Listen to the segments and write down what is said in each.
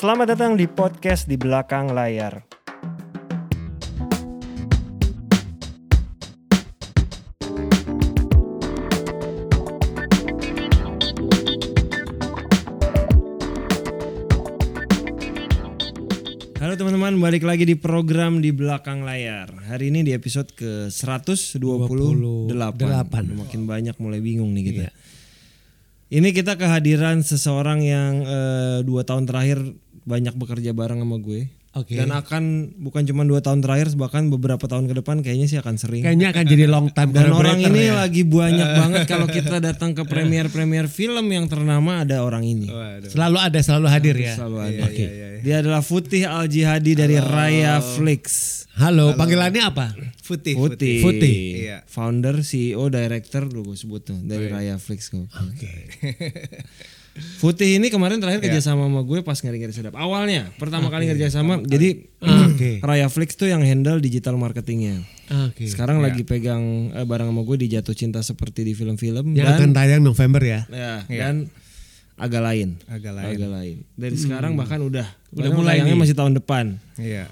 Selamat datang di podcast di belakang layar. Halo teman-teman, balik lagi di program di belakang layar. Hari ini di episode ke 128. Delapan. Makin banyak mulai bingung nih kita. Ini kita kehadiran seseorang yang eh, dua tahun terakhir banyak bekerja bareng sama gue. Oke. Dan akan bukan cuma dua tahun terakhir, bahkan beberapa tahun ke depan kayaknya sih akan sering. Kayaknya akan jadi long time Dan orang ini ya. lagi banyak banget kalau kita datang ke premier-premier film yang ternama ada orang ini. Selalu ada, selalu hadir ya. Selalu ada. Dia adalah Futih Al Jihadi dari Raya Flix. Halo, panggilannya apa? Putih, Putih. Putih. Iya. Founder, CEO, director dulu gue sebut tuh dari Raya Flix. Oke. Putih ini kemarin terakhir kerja sama sama gue pas ngeri-ngeri sedap. Awalnya pertama kali kerja sama, jadi Oke. Raya Flix tuh yang handle digital marketingnya. Oke. Sekarang lagi pegang eh, bareng sama gue di Jatuh Cinta seperti di film-film Yang dan akan tayang November ya. ya, dan agak lain. Agak lain. Agak lain. Dari sekarang bahkan udah Udah mulai tayangnya nih. masih tahun depan. Iya.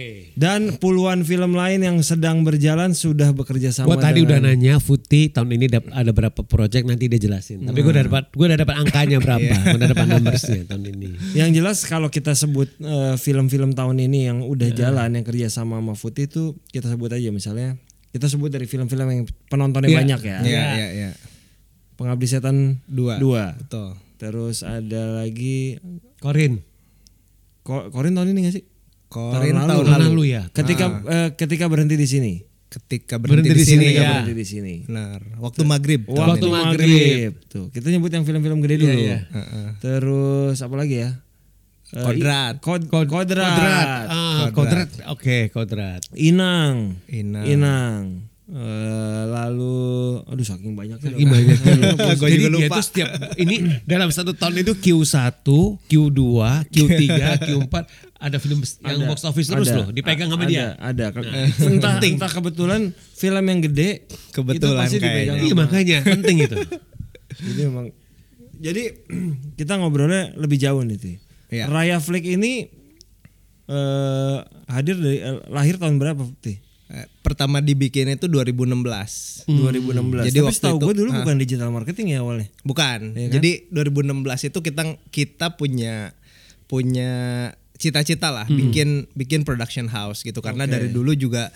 Oke. Dan puluhan film lain yang sedang berjalan sudah bekerja sama Gua tadi udah nanya Futi tahun ini ada berapa project nanti dia jelasin. Tapi gue udah dapat gue udah dapat angkanya berapa. Gue udah dapat numbersnya tahun ini. Yang jelas kalau kita sebut eh, film-film tahun ini yang udah jalan yang kerja sama sama Futi itu kita sebut aja misalnya kita sebut dari film-film yang penontonnya Iya. banyak ya. Iya, iya, iya. Pengabdi Setan Dua. dua. Betul. Terus ada lagi Korin. Ko- Korin tahun ini gak sih? Korin Tahun tahun, lalu. Tahun lalu. lalu ya. Ketika eh, ketika berhenti di sini. Ketika berhenti, Berhenti di di sini. Ketika ya. berhenti di sini. Benar. Waktu maghrib. Waktu Waktu maghrib. Tuh, kita nyebut yang film-film gede dulu. iya. Heeh. Terus apa lagi ya? Eh, Kodrat. Kod, kodrat. Kodrat. Ah, kodrat. Oke, kodrat. Inang. Inang. Inang. Eh, lalu aduh saking banyaknya. Saking banyaknya. Gua Jadi juga dia lupa. tuh setiap ini dalam satu tahun itu Q1, Q2, Q3, Q4 ada film yang Ada, box office terus ada, loh dipegang sama ada, dia. Ada. Entah, entah kebetulan film yang gede Kebetulan itu pasti dipegang kayaknya. Iya makanya penting itu. Jadi memang jadi kita ngobrolnya lebih jauh nih Ti. Iya. Raya Flick ini eh hadir dari eh, lahir tahun berapa Ti? Eh, Pertama dibikin itu 2016. 2016. Jadi Tapi waktu setahu itu- gue dulu ah. bukan digital marketing ya awalnya. Bukan. Iya kan? Jadi 2016 itu kita kita punya punya cita-cita lah bikin bikin production house gitu karena Oke. dari dulu juga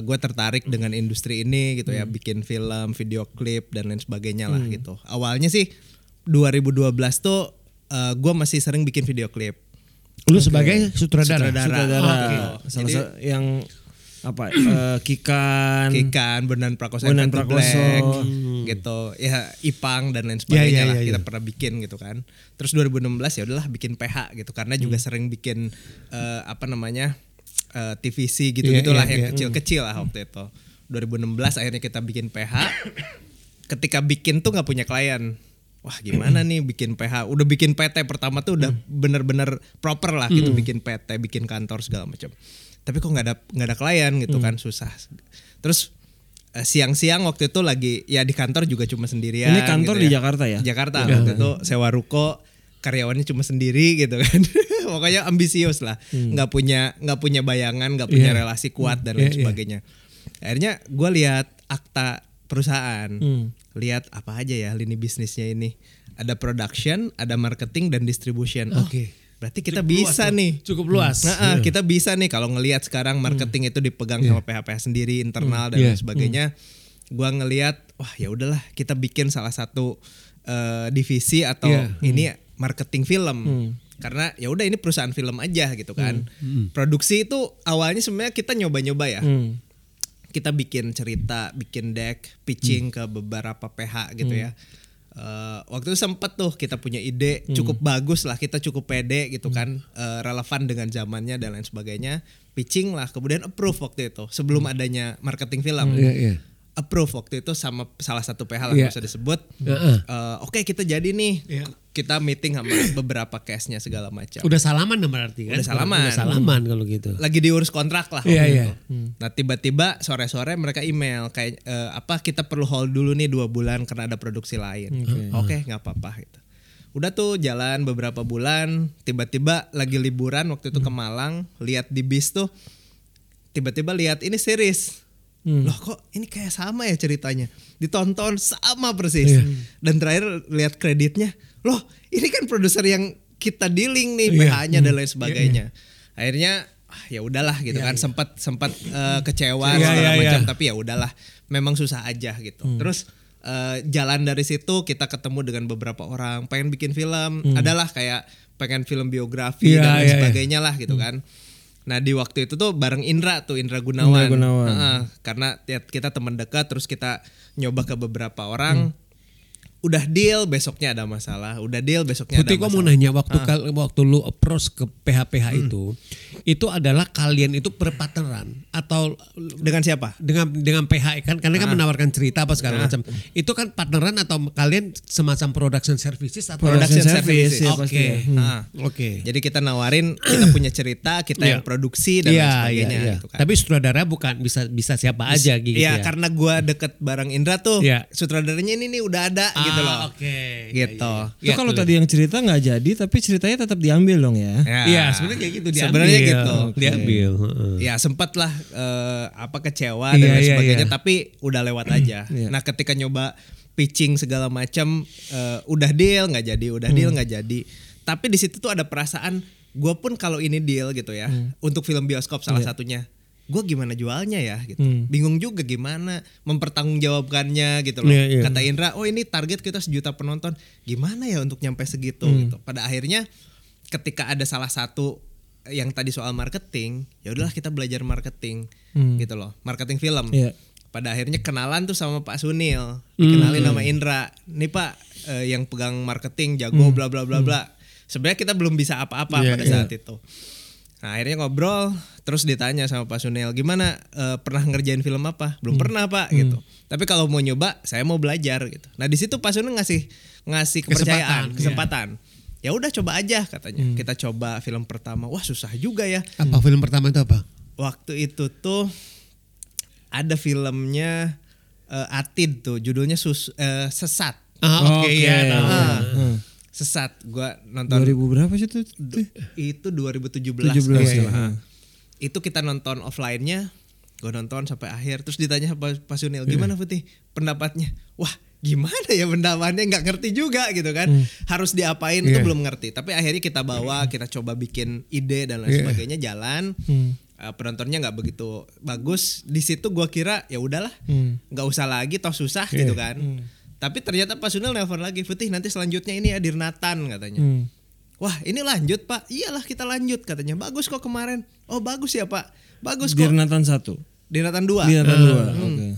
gue tertarik dengan industri ini gitu ya bikin film, video klip dan lain sebagainya lah gitu. Awalnya sih 2012 tuh gue masih sering bikin video klip. Lu sebagai sutradara. Sutradara. Sutradara. Oke. Salah Jadi- yang apa? eh, Kikan. Kikan, Bondan Prakoso, Invented Prakoso. Black, gitu, ya Ipang dan lain Ya, ya, sebagainya lah ya, kita pernah bikin gitu kan. Terus 2016 ya udahlah bikin PH gitu karena juga Hmm. sering bikin eh, apa namanya eh, TVC gitu Iya, gitulah iya, yang iya. kecil-kecil lah waktu itu. 2016 akhirnya kita bikin PH. Ketika bikin tuh nggak punya klien. Wah gimana nih bikin PH? Udah bikin PT pertama tuh udah Hmm. bener-bener proper lah gitu bikin PT, bikin kantor segala macam. Tapi kok nggak ada nggak ada klien gitu Hmm. kan susah. Terus eh, siang-siang waktu itu lagi ya di kantor juga cuma sendirian. Ini kantor gitu di ya. Jakarta ya? Jakarta waktu itu sewa ruko karyawannya cuma sendiri gitu kan. Pokoknya ambisius lah. nggak punya nggak punya bayangan, nggak punya Iya. relasi kuat dan Iya, lain iya. sebagainya. Akhirnya gue lihat akta perusahaan. Hmm. Lihat apa aja ya lini bisnisnya ini. Ada production, ada marketing dan distribution. Oh, Oke. Berarti kita Cukup luas bisa tuh. nih. Cukup luas. Nah, ah, kita bisa nih kalau ngelihat sekarang marketing itu dipegang sama PH-PH sendiri internal dan Iya. lain sebagainya. Gua ngelihat wah ya udahlah kita bikin salah satu eh, divisi atau Iya. ini marketing film. Karena ya udah ini perusahaan film aja gitu kan. Hmm. Produksi itu awalnya sebenarnya kita nyoba-nyoba ya. Hmm. Kita bikin cerita, bikin deck, pitching Hmm. ke beberapa PH gitu ya. Eh, waktu itu sempet tuh kita punya ide cukup bagus lah kita cukup pede gitu kan eh, relevan dengan zamannya dan lain sebagainya pitching lah kemudian approve waktu itu sebelum adanya marketing film Iya, iya. approve waktu itu sama salah satu PH lah Iya. nggak usah disebut Heeh. Eh, oke kita jadi nih Iya. Kita meeting sama beberapa case-nya segala macam Udah salaman dong berarti kan? Udah salaman. Udah salaman kalau gitu. lagi diurus kontrak lah Iya, iya. itu. Nah tiba-tiba sore-sore mereka email kayak eh, apa kita perlu hold dulu nih dua bulan karena ada produksi lain. Oke nggak apa-apa gitu. Udah tuh jalan beberapa bulan, tiba-tiba lagi liburan waktu itu ke Malang, lihat di bis tuh tiba-tiba lihat ini series. Loh kok ini kayak sama ya ceritanya. Ditonton sama persis. Dan terakhir lihat kreditnya, loh ini kan produser yang kita dealing nih PH-nya dan lain sebagainya. Akhirnya ah, ya udahlah gitu kan sempat sempat eh, kecewa Iya, segala iya, macam iya. tapi ya udahlah memang susah aja gitu. Terus eh, jalan dari situ kita ketemu dengan beberapa orang pengen bikin film, adalah kayak pengen film biografi Iya, dan lain iya, iya. sebagainya lah gitu kan. Nah di waktu itu tuh bareng Indra tuh Indra Gunawan, Indra Gunawan. Heeh, karena ya kita teman dekat terus kita nyoba ke beberapa orang, udah deal besoknya ada masalah, udah deal besoknya Putih ada kok mau masalah. nanya waktu kal- waktu lu approach ke PH-PH itu, itu adalah kalian itu berpartneran atau Dengan siapa? dengan dengan PH kan karena kan menawarkan cerita apa segala macam. Itu kan partneran atau kalian semacam production services atau Production Production service, services. ya Oke. ya. Hmm. Ah. Oke. Jadi kita nawarin kita punya cerita, kita yang Iya. produksi dan lain sebagainya gitu kan. Tapi sutradara bukan bisa bisa siapa aja gitu Iya, ya. karena gua deket bareng Indra tuh, Iya. sutradaranya ini nih udah ada Ah, gitu loh. Oke. Gitu. Itu kalau tadi yang cerita nggak jadi tapi ceritanya tetap diambil dong ya. Ya. Iya, sebenarnya kayak gitu diambil. Sebenarnya gitu. Diambil. heeh. Ya sempat lah eh, apa kecewa Iya, dan lain iya, sebagainya, iya. tapi udah lewat aja. Iya. Nah ketika nyoba pitching segala macam, eh, udah deal nggak jadi, udah deal nggak jadi. Tapi di situ tuh ada perasaan, gue pun kalau ini deal gitu ya, untuk film bioskop salah satunya, gue gimana jualnya ya gitu, bingung juga gimana mempertanggungjawabkannya gitu loh. Iya, iya. Kata Indra, oh ini target kita sejuta penonton, gimana ya untuk nyampe segitu gitu. Pada akhirnya ketika ada salah satu yang tadi soal marketing, ya udahlah kita belajar marketing gitu loh, marketing film. Iya. Pada akhirnya kenalan tuh sama Pak Sunil, dikenalin sama Indra. Nih Pak eh, yang pegang marketing jago bla bla bla bla. Sebenarnya kita belum bisa apa-apa Iya, pada iya. saat itu. Nah akhirnya ngobrol, terus ditanya sama Pak Sunil, gimana eh, pernah ngerjain film apa? Belum pernah Pak gitu. Tapi kalau mau nyoba, saya mau belajar gitu. Nah di situ Pak Sunil ngasih ngasih kepercayaan, Kesempatan, iya. kesempatan. Ya udah coba aja katanya. Kita coba film pertama. Wah susah juga ya. Apa film pertama itu apa? Waktu itu tuh ada filmnya eh, Atid tuh, judulnya sus, eh, Sesat. Ah, oke Oke. ya. tahu. Ah, Hmm. Sesat. Gua nonton 2000 berapa sih itu? itu 2017 17, kalau nggak iya, salah. iya. Itu kita nonton offline-nya, gue nonton sampai akhir terus ditanya Pak Sunil, gimana Putih pendapatnya? Wah, gimana ya pendapatnya nggak ngerti juga gitu kan. Harus diapain itu Iya. belum ngerti. Tapi akhirnya kita bawa, kita coba bikin ide dan lain Iya. sebagainya jalan. Eh, penontonnya nggak begitu bagus. Di situ gua kira ya udahlah, nggak usah lagi toh susah gitu kan. Tapi ternyata Pak Sunil nelpon lagi, Putih nanti selanjutnya ini Adir Nathan katanya. Hmm. Wah ini lanjut pak, iyalah kita lanjut katanya. Bagus kok kemarin. Oh bagus ya pak, bagus kok. Dirnatan 1. Dirnatan dua. Dirnatan 2. Hmm. Oke.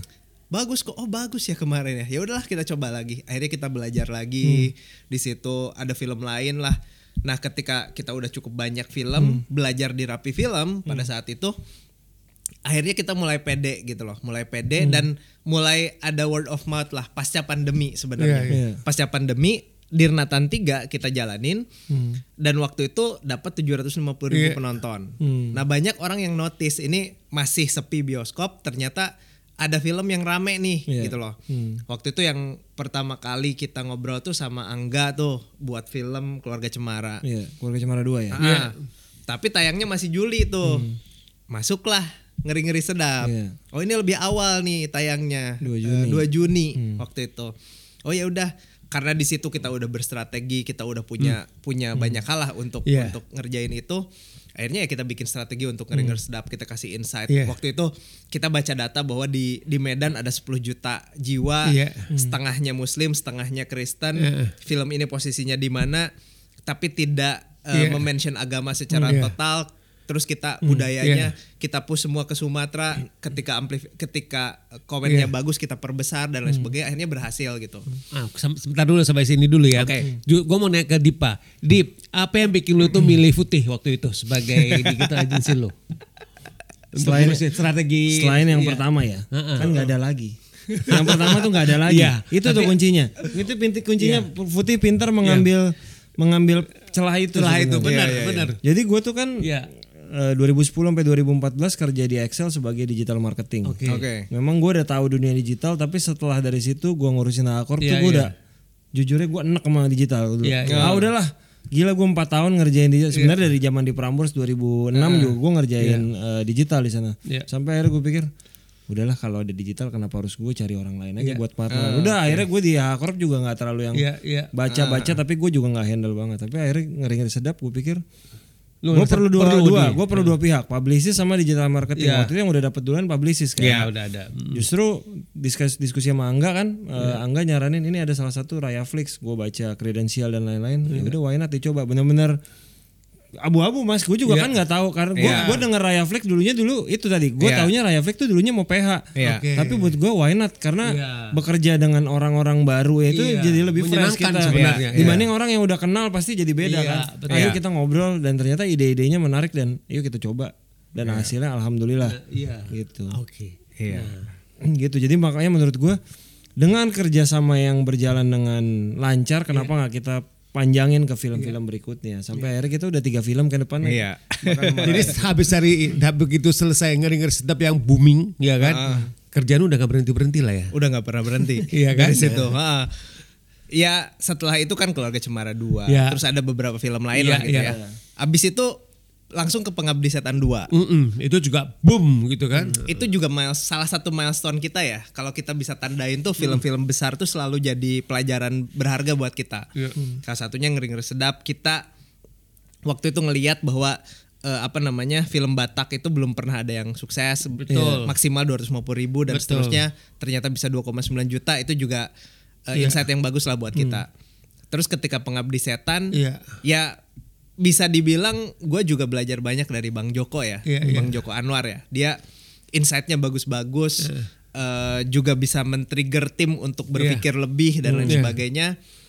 Bagus kok. Oh bagus ya kemarin ya. Ya udahlah kita coba lagi. Akhirnya kita belajar lagi. Di situ ada film lain lah. Nah ketika kita udah cukup banyak film, belajar di Rapi Film pada saat itu, akhirnya kita mulai pede gitu loh, mulai pede dan mulai ada word of mouth lah pasca pandemi sebenarnya. Iya, iya. Pasca pandemi Dirnatan 3 kita jalanin dan waktu itu dapat 750 ribu Iya. penonton. Hmm. Nah banyak orang yang notice ini masih sepi bioskop, ternyata ada film yang rame nih Iya. gitu loh. Hmm. Waktu itu yang pertama kali kita ngobrol tuh sama Angga tuh buat film Keluarga Cemara. Iya, keluarga Cemara 2 ya. Ah, Tapi tayangnya masih Juli tuh. Masuklah ngeri-ngeri sedap. Iya. Oh ini lebih awal nih tayangnya. 2 Eh, Juni. 2 Juni waktu itu. Oh ya udah karena di situ kita udah berstrategi, kita udah punya punya banyak hal lah untuk Iya. untuk ngerjain itu. Akhirnya ya kita bikin strategi untuk ngeri sedap, kita kasih insight. Iya. Waktu itu kita baca data bahwa di di Medan ada 10 juta jiwa, Iya. setengahnya muslim, setengahnya Kristen. Iya. Film ini posisinya di mana tapi tidak Iya. memention agama secara Iya. total terus kita budayanya kita push semua ke Sumatera ketika amplif ketika komennya Iya. bagus kita perbesar dan lain sebagainya akhirnya berhasil gitu Ah, sebentar dulu sampai sini dulu ya. Oke. Gue mau nanya ke Dipa. Dip, apa yang bikin lu tuh milih Putih waktu itu sebagai digital agency lu? Selain- strategi. Selain yang iya. pertama ya, Heeh. kan nggak ada lagi. yang pertama tuh nggak ada lagi. Iya, itu tuh tapi- kuncinya. Itu pintu kuncinya Putih pintar mengambil mengambil celah itu. Celah itu benar, benar. Jadi gue tuh kan Iya. Eh, 2010 sampai 2014 kerja di Excel sebagai digital marketing. Oke. oke Memang gue udah tahu dunia digital, tapi setelah dari situ gue ngurusin Akor Iya, tuh gue iya. udah jujurnya gue enek sama digital dulu. Iya, iya. Ah udahlah, gila gue empat tahun ngerjain digital. Sebenarnya dari zaman di Prambors 2006 juga gue ngerjain eh, digital di sana. Iya. Sampai akhirnya gue pikir, udahlah kalau ada digital kenapa harus gue cari orang lain aja Iya. buat partner. Udah akhirnya gue di Hakorp juga nggak terlalu yang Iya, iya. baca-baca tapi gue juga nggak handle banget. Tapi akhirnya ngeri-ngeri sedap gue pikir Lu gue perlu dua perlu dua, gue perlu dua pihak, publicist sama digital marketing. Iya. Waktu itu yang udah dapet duluan publicist kan. Ya udah ada. Mm. Justru diskusi, diskusi sama Angga kan, eh, Angga nyaranin ini ada salah satu Raya Flix, gue baca kredensial dan lain-lain. Ya udah why not dicoba, bener-bener abu-abu mas, gue juga kan nggak tahu karena gue Iya. gue denger Raya Flix dulunya dulu itu tadi, gue Iya. taunya Raya Flix tuh dulunya mau PH, Iya. Oke. tapi buat gue why not karena Iya. bekerja dengan orang-orang baru ya itu Iya. jadi lebih fresh kita, sebenarnya, iya. dibanding orang yang udah kenal pasti jadi beda Iya, kan. betul. Ayo Iya. kita ngobrol dan ternyata ide-idenya menarik dan yuk kita coba dan hasilnya alhamdulillah Iya. gitu. Oke. Iya. gitu jadi makanya menurut gue dengan kerjasama yang berjalan dengan lancar kenapa nggak kita panjangin ke film-film berikutnya sampai akhirnya kita udah tiga film ke depannya Iya. Jadi habis dari begitu selesai ngeri-ngeri sedap yang booming, ya kan? Kerjaan udah gak berhenti berhenti lah ya. Udah nggak pernah berhenti. Iya kan? Dari situ. Ha. Ya setelah itu kan keluarga Cemara 2 Iya. Terus ada beberapa film lain Iya, lah gitu iya. ya. Abis itu langsung ke Pengabdi Setan 2 Mm-mm, itu juga boom gitu kan? itu juga miles, salah satu milestone kita ya. Kalau kita bisa tandain tuh film-film besar tuh selalu jadi pelajaran berharga buat kita. Iya. Salah satunya ngeri-ngeri sedap. Kita waktu itu ngelihat bahwa eh, apa namanya film Batak itu belum pernah ada yang sukses. Betul. Maksimal 250 ribu dan Betul. seterusnya. Ternyata bisa 2,9 juta itu juga eh, Iya. insight yang bagus lah buat kita. Terus ketika Pengabdi Setan, Iya. ya bisa dibilang gue juga belajar banyak dari Bang Joko ya, Iya, iya. Bang Joko Anwar ya. Dia insightnya bagus-bagus, eh, juga bisa men-trigger tim untuk berpikir lebih dan lain Iya. sebagainya.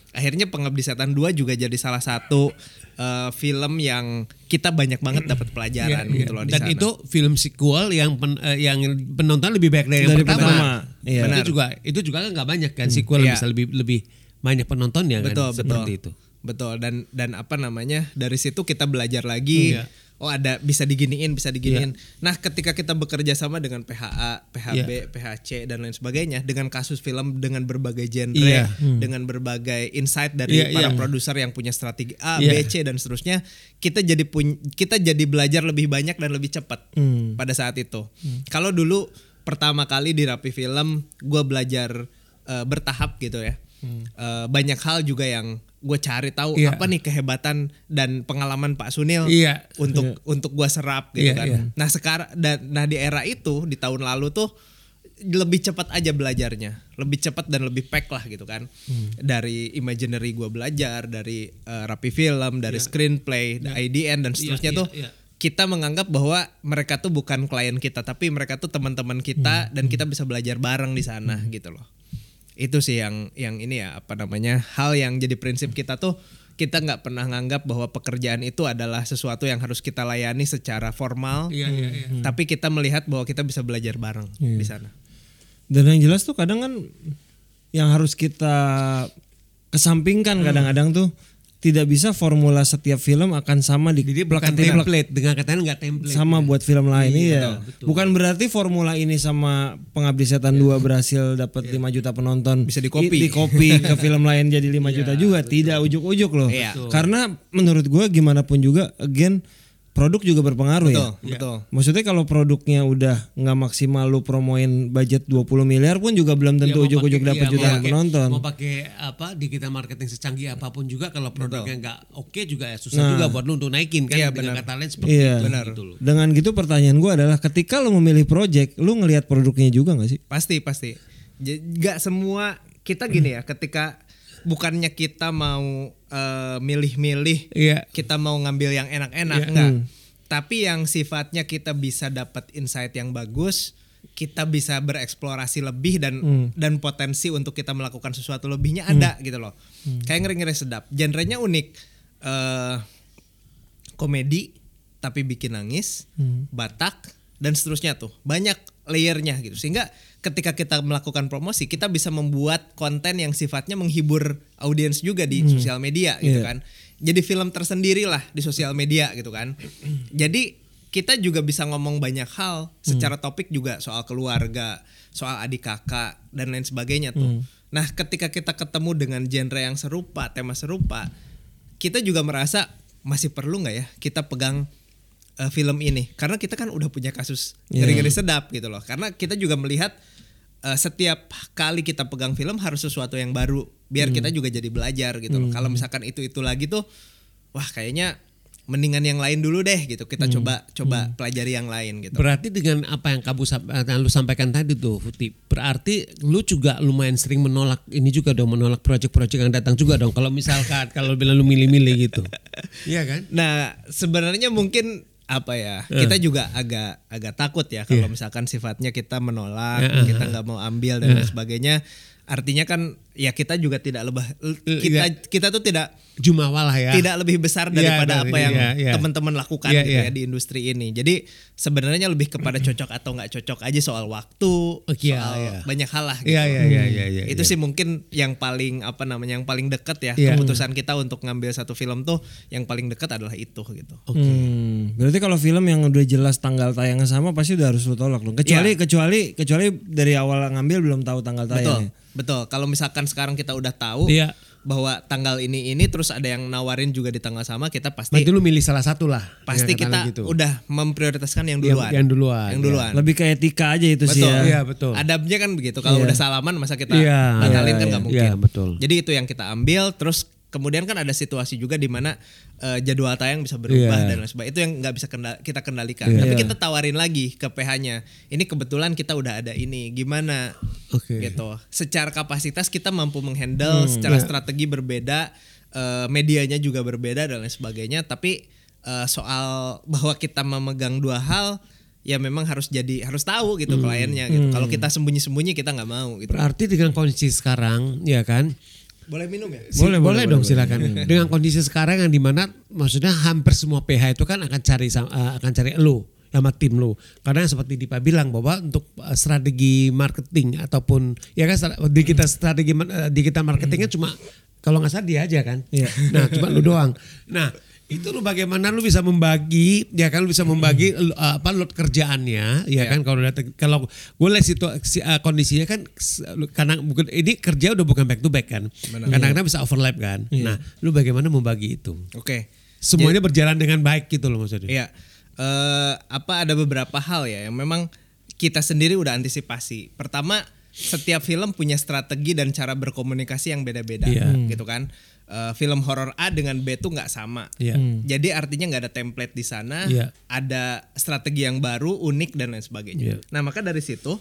Akhirnya Pengabdi Setan 2 juga jadi salah satu eh, film yang kita banyak banget dapat pelajaran Iya, iya. gitu loh di Dan sana. itu film sequel yang pen- eh, yang penonton lebih banyak dari yang Dari pertama. pertama, iya. Itu juga itu juga kan nggak banyak kan sequel Iya. bisa lebih lebih banyak penontonnya kan betul seperti betul itu. Betul dan dan apa namanya dari situ kita belajar lagi Iya. oh ada bisa diginiin bisa diginiin nah ketika kita bekerja sama dengan PHA PHB PHC dan lain sebagainya dengan kasus film dengan berbagai genre Iya. dengan berbagai insight dari Iya, para iya. produser yang punya strategi A Iya. B C dan seterusnya kita jadi pun kita jadi belajar lebih banyak dan lebih cepat Hmm. pada saat itu kalau dulu pertama kali di Rapi Film gue belajar eh, bertahap gitu ya Eh, banyak hal juga yang gue cari tahu Iya. apa nih kehebatan dan pengalaman Pak Sunil Iya. untuk untuk gue serap gitu Iya, kan. iya. Nah sekarang dan nah di era itu di tahun lalu tuh lebih cepat aja belajarnya, lebih cepat dan lebih pack lah gitu kan. Hmm. Dari imaginary gue belajar, dari eh, rapi film, dari screenplay, IDN dan seterusnya iya, tuh iya. kita menganggap bahwa mereka tuh bukan klien kita, tapi mereka tuh teman-teman Hmm, kita dan kita bisa belajar bareng di sana gitu loh. Itu sih yang yang ini ya apa namanya hal yang jadi prinsip kita tuh kita nggak pernah nganggap bahwa pekerjaan itu adalah sesuatu yang harus kita layani secara formal, Iya iya iya. tapi kita melihat bahwa kita bisa belajar bareng Iya. di sana. Dan yang jelas tuh kadang kan yang harus kita kesampingkan kadang-kadang tuh tidak bisa formula setiap film akan sama di Jadi bukan plek- template dengan katanya nggak template. sama buat film lain iya. betul, betul. Bukan berarti formula ini sama Pengabdi Setan 2 berhasil dapat 5 juta penonton. Bisa di-copy. Di, copy ke film lain jadi 5 juta juga, tidak ujuk-ujuk loh. Iya. Karena menurut gua gimana pun juga again produk juga berpengaruh Betul, ya. betul. Maksudnya kalau produknya udah nggak maksimal lu promoin budget 20 miliar pun juga belum Ya, tentu ujuk-ujuk dapat iya, jutaan penonton. Mau pakai apa digital marketing secanggih apa pun juga kalau produknya nggak oke juga ya susah juga buat lu untuk naikin kan Iya, dengan benar. kata lain seperti Iya. itu Benar. gitu loh. Dengan gitu pertanyaan gua adalah ketika lu memilih project, lu ngelihat produknya juga nggak sih? Pasti pasti. Gak semua kita gini ya ketika bukannya kita mau eh, milih-milih Iya. kita mau ngambil yang enak-enak Iya. enggak. Tapi yang sifatnya kita bisa dapat insight yang bagus, kita bisa bereksplorasi lebih dan dan potensi untuk kita melakukan sesuatu lebihnya ada gitu loh. Kayak ngeri-ngeri sedap. Genrenya unik. eh komedi tapi bikin nangis, Batak dan seterusnya tuh. Banyak layernya gitu. Sehingga ketika kita melakukan promosi, kita bisa membuat konten yang sifatnya menghibur audiens juga di sosial media gitu Iya. kan. Jadi film tersendiri lah di sosial media gitu kan. Jadi kita juga bisa ngomong banyak hal secara topik juga soal keluarga, soal adik kakak dan lain sebagainya tuh. Nah, ketika kita ketemu dengan genre yang serupa, tema serupa, kita juga merasa masih perlu nggak ya kita pegang uh, film ini? Karena kita kan udah punya kasus Iya. ngeri-ngeri sedap gitu loh. Karena kita juga melihat uh, setiap kali kita pegang film harus sesuatu yang baru, biar kita juga jadi belajar gitu loh. Kalau misalkan itu itu lagi tuh, wah kayaknya mendingan yang lain dulu deh gitu. Kita coba coba pelajari yang lain gitu. Berarti dengan apa yang kamu eh, yang lu sampaikan tadi tuh, Futi, berarti lu juga lumayan sering menolak ini juga dong, menolak proyek-proyek yang datang juga dong. Kalau misalkan kalau bilang lu milih-milih gitu, iya kan? Nah, sebenarnya mungkin apa ya? Eh. Kita juga agak agak takut ya kalau misalkan sifatnya kita menolak, Eh, kita nggak mau ambil dan lain sebagainya. Artinya kan ya kita juga tidak lebih kita iya. kita tuh tidak Jumawa lah ya. tidak lebih besar daripada Iya, apa yang iya, iya. teman-teman lakukan Iya, gitu iya. ya di industri ini. Jadi sebenarnya lebih kepada cocok atau nggak cocok aja soal waktu, Iya, soal iya. banyak hal lah. Gitu. Iya, iya, iya, iya, iya. Itu sih mungkin yang paling apa namanya yang paling dekat ya Iya. keputusan kita untuk ngambil satu film tuh yang paling dekat adalah itu gitu. Hmm, berarti kalau film yang udah jelas tanggal tayangnya sama pasti udah harus lu tolak dong. Kecuali Iya. kecuali kecuali dari awal ngambil belum tahu tanggal tayangnya. betul. Kalau misalkan sekarang kita udah tahu Iya. bahwa tanggal ini ini terus ada yang nawarin juga di tanggal sama, kita pasti Berarti lu milih salah satu lah. pasti Ya, kita gitu. udah memprioritaskan yang Yang- duluan. yang duluan, Yang iya. duluan. Lebih ke etika aja itu sih Betul. ya. Iya, betul. Adabnya kan begitu. Kalau Iya. udah salaman masa kita Iya, batalin iya, kan iya. nggak mungkin. Iya, betul. Jadi itu yang kita ambil. Terus kemudian kan ada situasi juga di mana eh, jadwal tayang bisa berubah Iya. dan lain sebagainya. Itu yang nggak bisa kenda- kita kendalikan. Tapi Iya. kita tawarin lagi ke PH-nya. Ini kebetulan kita udah ada ini. Gimana? Oke. Gitu. Secara kapasitas kita mampu menghandle. Hmm, secara iya. strategi berbeda. eh, medianya juga berbeda dan lain sebagainya. Tapi eh, soal bahwa kita memegang dua hal ya memang harus jadi harus tahu gitu Hmm. kliennya gitu. Kalau kita sembunyi-sembunyi kita nggak mau gitu. Berarti dengan kondisi sekarang, ya kan? Boleh minum ya? Si- Boleh, boleh, boleh, dong boleh, silakan. Dengan kondisi sekarang yang di mana maksudnya hampir semua PH itu kan akan cari eh, akan cari lu sama tim lu. Karena seperti Dipa bilang bahwa untuk eh, strategi marketing ataupun ya kan di kita strategi eh, digital marketingnya cuma kalau nggak salah dia aja kan. Nah cuma lu doang. Nah itu lu bagaimana lu bisa membagi ya kan? Lu bisa membagi lu, apa load kerjaannya ya kan? Kalau kalau gue lihat situ si- uh, kondisinya kan karena bukan ini kerja udah bukan back to back kan? Kadang-kadang bisa overlap kan? Nah lu bagaimana membagi itu? Oke. semuanya berjalan dengan baik gitu loh maksudnya. Iya. Eh, apa ada beberapa hal ya yang memang kita sendiri udah antisipasi. Pertama, setiap film punya strategi dan cara berkomunikasi yang beda-beda, Iya. gitu kan. Eh, film horor A dengan B tuh nggak sama. Iya. Jadi artinya nggak ada template di sana, Iya. ada strategi yang baru, unik dan lain sebagainya. Iya. Nah maka dari situ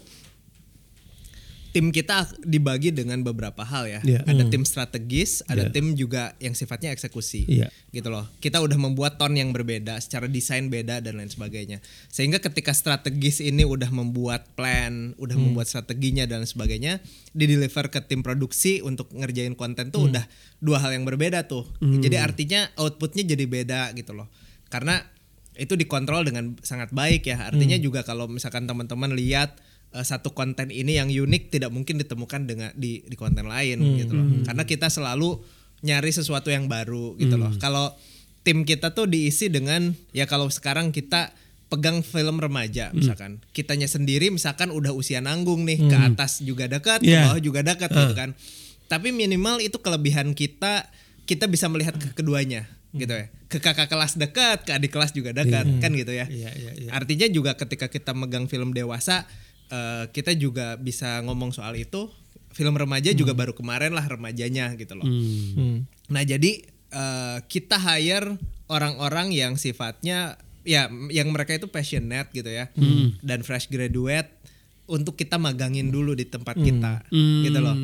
tim kita dibagi dengan beberapa hal ya. Iya. Ada tim strategis, ada Iya. tim juga yang sifatnya eksekusi. Iya. Gitu loh. Kita udah membuat tone yang berbeda, secara desain beda dan lain sebagainya. Sehingga ketika strategis ini udah membuat plan, udah Hmm. membuat strateginya dan lain sebagainya, di deliver ke tim produksi untuk ngerjain konten tuh Hmm. udah dua hal yang berbeda tuh. Jadi artinya outputnya jadi beda gitu loh. Karena itu dikontrol dengan sangat baik ya. Artinya Hmm. juga kalau misalkan teman-teman lihat eh, satu konten ini yang unik tidak mungkin ditemukan dengan di di konten lain Hmm. gitu loh. Karena kita selalu nyari sesuatu yang baru gitu loh. Hmm. Kalau tim kita tuh diisi dengan ya kalau sekarang kita pegang film remaja Hmm. misalkan kitanya sendiri misalkan udah usia nanggung nih ke atas juga dekat ke Iya. bawah juga dekat gitu kan tapi minimal itu kelebihan kita kita bisa melihat ke keduanya gitu ya ke kakak kelas dekat ke adik kelas juga dekat kan gitu ya Iya, iya, iya. artinya juga ketika kita megang film dewasa eh, kita juga bisa ngomong soal itu film remaja juga baru kemarin lah remajanya gitu loh Hmm. Nah jadi eh, kita hire orang-orang yang sifatnya ya yang mereka itu passionate gitu ya dan fresh graduate untuk kita magangin dulu di tempat kita gitu loh.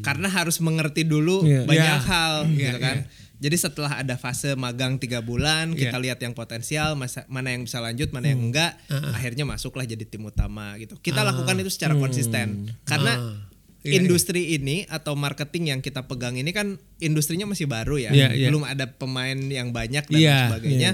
Karena harus mengerti dulu Iya. banyak Iya. hal Iya, gitu kan. Jadi setelah ada fase magang tiga bulan, kita lihat yang potensial, masa- mana yang bisa lanjut, mana yang enggak, akhirnya masuklah jadi tim utama gitu. Kita lakukan itu secara konsisten. Karena Iya, industri ini atau marketing yang kita pegang ini kan industrinya masih baru ya, Iya, iya. belum ada pemain yang banyak dan Iya, sebagainya.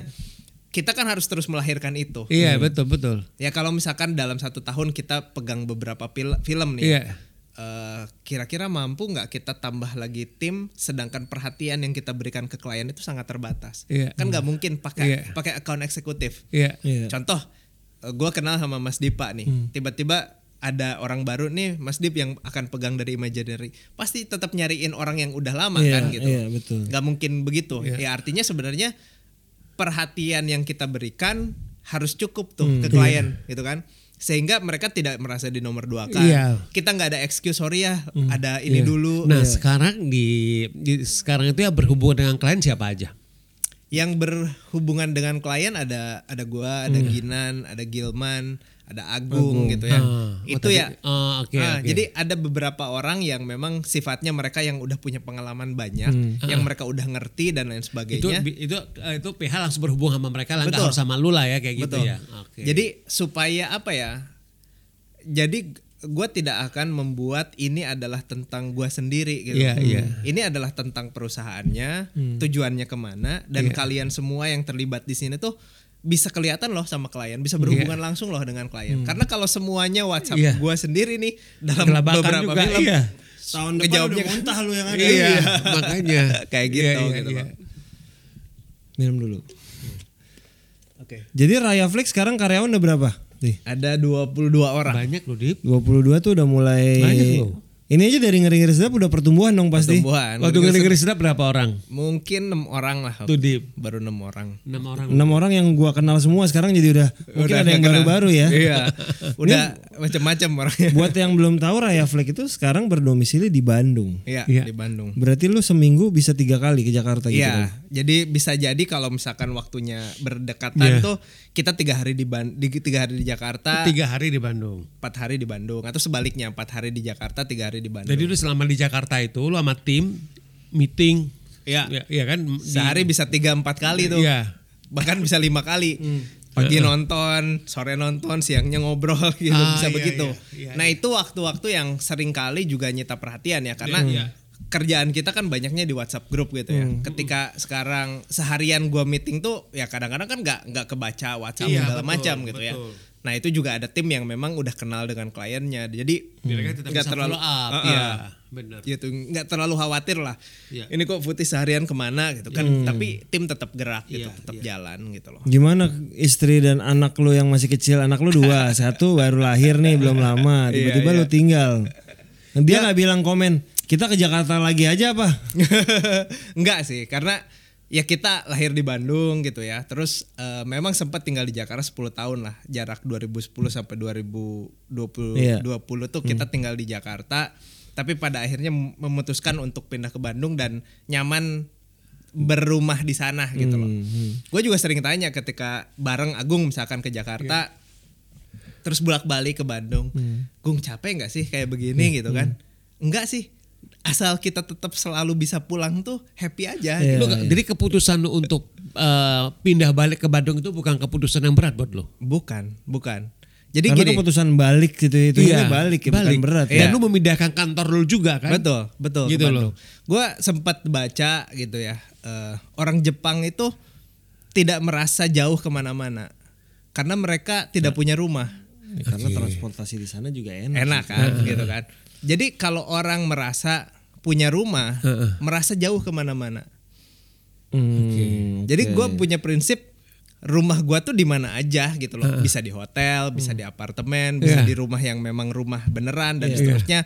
Kita kan harus terus melahirkan itu. iya betul betul. Ya kalau misalkan dalam satu tahun kita pegang beberapa pil- film nih, Iya. eh, kira-kira mampu nggak kita tambah lagi tim, sedangkan perhatian yang kita berikan ke klien itu sangat terbatas. Iya. Kan nggak mungkin pakai Iya. pakai account eksekutif. iya Iya. Contoh, gue kenal sama Mas Dipa nih, Hmm. tiba-tiba ada orang baru nih Mas Dip yang akan pegang dari imaginary pasti tetap nyariin orang yang udah lama Iya, kan gitu iya, betul. nggak mungkin begitu ya artinya sebenarnya perhatian yang kita berikan harus cukup tuh Hmm, ke klien gitu kan sehingga mereka tidak merasa di nomor dua kan Iya. kita nggak ada excuse sorry ya Hmm, ada ini iya. dulu Nah sekarang di, di sekarang itu ya berhubungan dengan klien siapa aja? yang berhubungan dengan klien ada ada gua Hmm. ada Ginan ada Gilman ada Agung, gitu ya Ah, itu oh, ya oke, Ah, oke. jadi ada beberapa orang yang memang sifatnya mereka yang udah punya pengalaman banyak yang mereka udah ngerti dan lain Itu sebagainya itu eh, itu PH langsung berhubung sama mereka lah harus sama lu lah ya kayak gitu Betul. ya. Oke. Jadi supaya apa ya? Jadi gue tidak akan membuat ini adalah tentang gue sendiri gitu. Iya, iya. Ini adalah tentang perusahaannya, tujuannya ke mana, dan Iya. kalian semua yang terlibat di sini tuh bisa kelihatan loh sama klien, bisa berhubungan langsung loh dengan klien. Karena kalau semuanya WhatsApp Iya. gue sendiri nih dalam Kelabakan beberapa juga, film, iya. Tahun depan ngejawabnya udah muntah lu yang ada. Iya, makanya kayak gitu. Iya, iya, gitu iya. loh. Minum dulu. Oke. Jadi Raya Flex sekarang karyawan udah berapa? Nih. Ada 22 orang. Banyak loh Dip. 22 tuh udah mulai Banyak loh. Ini aja dari ngeri-ngeri sedap udah pertumbuhan dong pasti. Pertumbuhan. Waktu ngeri-ngeri sedap berapa orang? Mungkin enam orang lah. Tuh Dip. Baru enam orang. Enam orang. Enam orang yang gua kenal semua sekarang jadi udah mungkin Udah ada yang baru-baru ya. Iya. Udah macam-macam orangnya. Buat yang belum tahu Raya Flex itu sekarang berdomisili di Bandung. Iya, Iya. di Bandung. Berarti lu seminggu bisa tiga kali ke Jakarta gitu kan? Iya, jadi bisa jadi kalau misalkan waktunya berdekatan Iya. tuh kita tiga hari di, Ban- di tiga hari di Jakarta, Tiga hari di Bandung. empat hari di Bandung, atau sebaliknya empat hari di Jakarta, tiga hari di Bandung. Jadi lu selama di Jakarta itu lu sama tim meeting. Iya. Ya, iya kan? Di- Sehari bisa tiga empat kali tuh, Iya. bahkan bisa lima kali. Pagi nonton, sore nonton, siangnya ngobrol gitu, Ah, bisa iya, begitu. iya, iya, nah itu waktu-waktu yang sering kali juga nyita perhatian ya, karena Iya. kerjaan kita kan banyaknya di WhatsApp grup gitu ya. Ketika sekarang seharian gua meeting tuh ya kadang-kadang kan nggak nggak kebaca WhatsApp Iya, segala betul, macam gitu ya. Nah itu juga ada tim yang memang udah kenal dengan kliennya, jadi tetap nggak terlalu up. Heeh. Iya, benar. gitu nggak terlalu khawatir lah. Iya. Ini kok Putih seharian ke mana gitu kan? Tapi tim tetap gerak gitu, Iya, tetap jalan gitu loh. Gimana istri dan anak lu yang masih kecil? Anak lu dua, satu baru lahir nih belum lama. Tiba-tiba iya. lu tinggal. Dia nggak bilang komen. Kita ke Jakarta lagi aja apa? Enggak sih, karena ya kita lahir di Bandung gitu ya. Terus eh, memang sempat tinggal di Jakarta 10 tahun lah. Jarak 2010 sampai 2020 Iya. 20 tuh kita tinggal di Jakarta. Tapi pada akhirnya mem- memutuskan untuk pindah ke Bandung dan nyaman berumah di sana gitu loh. Gue juga sering tanya ketika bareng Agung misalkan ke Jakarta, terus bolak-balik ke Bandung, Gung capek nggak sih kayak begini gitu kan? Enggak sih, asal kita tetap selalu bisa pulang tuh happy aja. Iya. gitu. Lu- Jadi keputusan lu untuk eh, pindah balik ke Bandung itu bukan keputusan yang berat buat lu. Bukan, bukan. Jadi Karena gini, keputusan balik gitu itu ini balik, ya, bukan berat. Dan Iya. lu memindahkan kantor lu juga kan? betul, betul. Gitu loh. Gue sempat baca gitu ya, eh, orang Jepang itu tidak merasa jauh ke mana-mana karena mereka tidak punya rumah. Ya, karena transportasi di sana juga enak. enak kan gitu kan jadi kalau orang merasa punya rumah merasa jauh ke mana-mana. Hmm, jadi oke. gue punya prinsip rumah gua tuh di mana aja gitu loh. Bisa di hotel bisa di apartemen bisa Iya. di rumah yang memang rumah beneran dan seterusnya.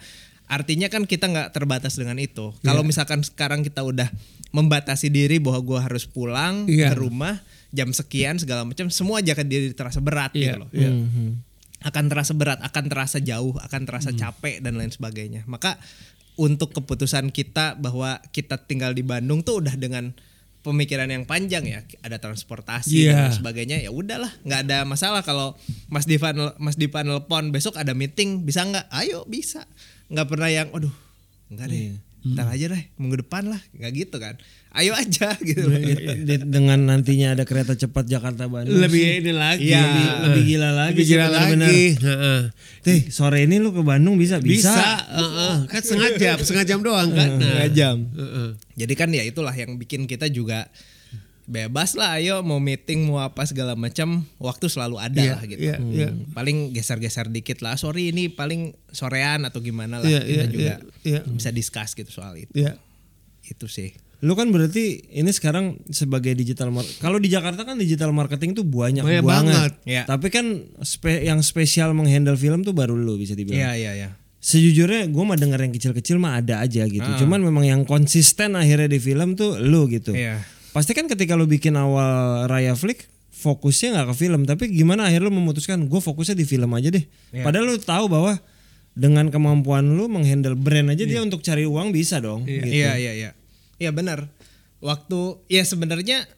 Artinya kan kita nggak terbatas dengan itu. Kalau misalkan sekarang kita udah membatasi diri bahwa gua harus pulang Iya. ke rumah jam sekian segala macam semua aja kan diri terasa berat Iya, gitu loh. akan terasa berat, akan terasa jauh, akan terasa capek dan lain sebagainya. Maka untuk keputusan kita bahwa kita tinggal di Bandung tuh udah dengan pemikiran yang panjang ya, ada transportasi dan Iya. sebagainya. Ya udahlah, nggak ada masalah kalau Mas Divan Mas Divan nelpon besok ada meeting, bisa nggak? Ayo bisa. Nggak pernah yang, aduh, nggak deh. Ntar aja deh, minggu depan lah, nggak gitu kan? Ayo aja gitu. Di- di- dengan nantinya ada kereta cepat Jakarta Bandung Lebih sih. ini lagi. Iya. lebih, lebih gila lagi Lebih gila benar-benar. lagi. Heeh. Teh, sore ini lu ke Bandung bisa? Bisa, Bisa. heeh. kan setengah jam, setengah jam doang kan. Nah. Setengah jam. Heeh. Jadi kan ya itulah yang bikin kita juga bebas lah ayo mau meeting mau apa segala macam waktu selalu ada Iya, lah gitu. iya, iya. Paling geser-geser dikit lah. Sorry ini paling sorean atau gimana lah Iya, kita iya, juga iya, iya. bisa discuss gitu soal itu. Ya. itu sih. Lu kan berarti ini sekarang sebagai digital kalau di Jakarta kan digital marketing tuh banyak, Banyak banget. banget. Ya. Tapi kan spe- yang spesial menghandle film tuh baru lu bisa dibilang. Iya iya iya. Sejujurnya gue mah denger yang kecil-kecil mah ada aja gitu. Ah. Cuman memang yang konsisten akhirnya di film tuh lu gitu. Iya. Pasti kan ketika lu bikin awal Raya Flick fokusnya nggak ke film, tapi gimana akhirnya lu memutuskan gue fokusnya di film aja deh. Iya. Padahal lu tahu bahwa dengan kemampuan lu menghandle brand aja dia untuk cari uang bisa dong. Gitu. Iya iya iya. Iya benar. Waktu ya sebenarnya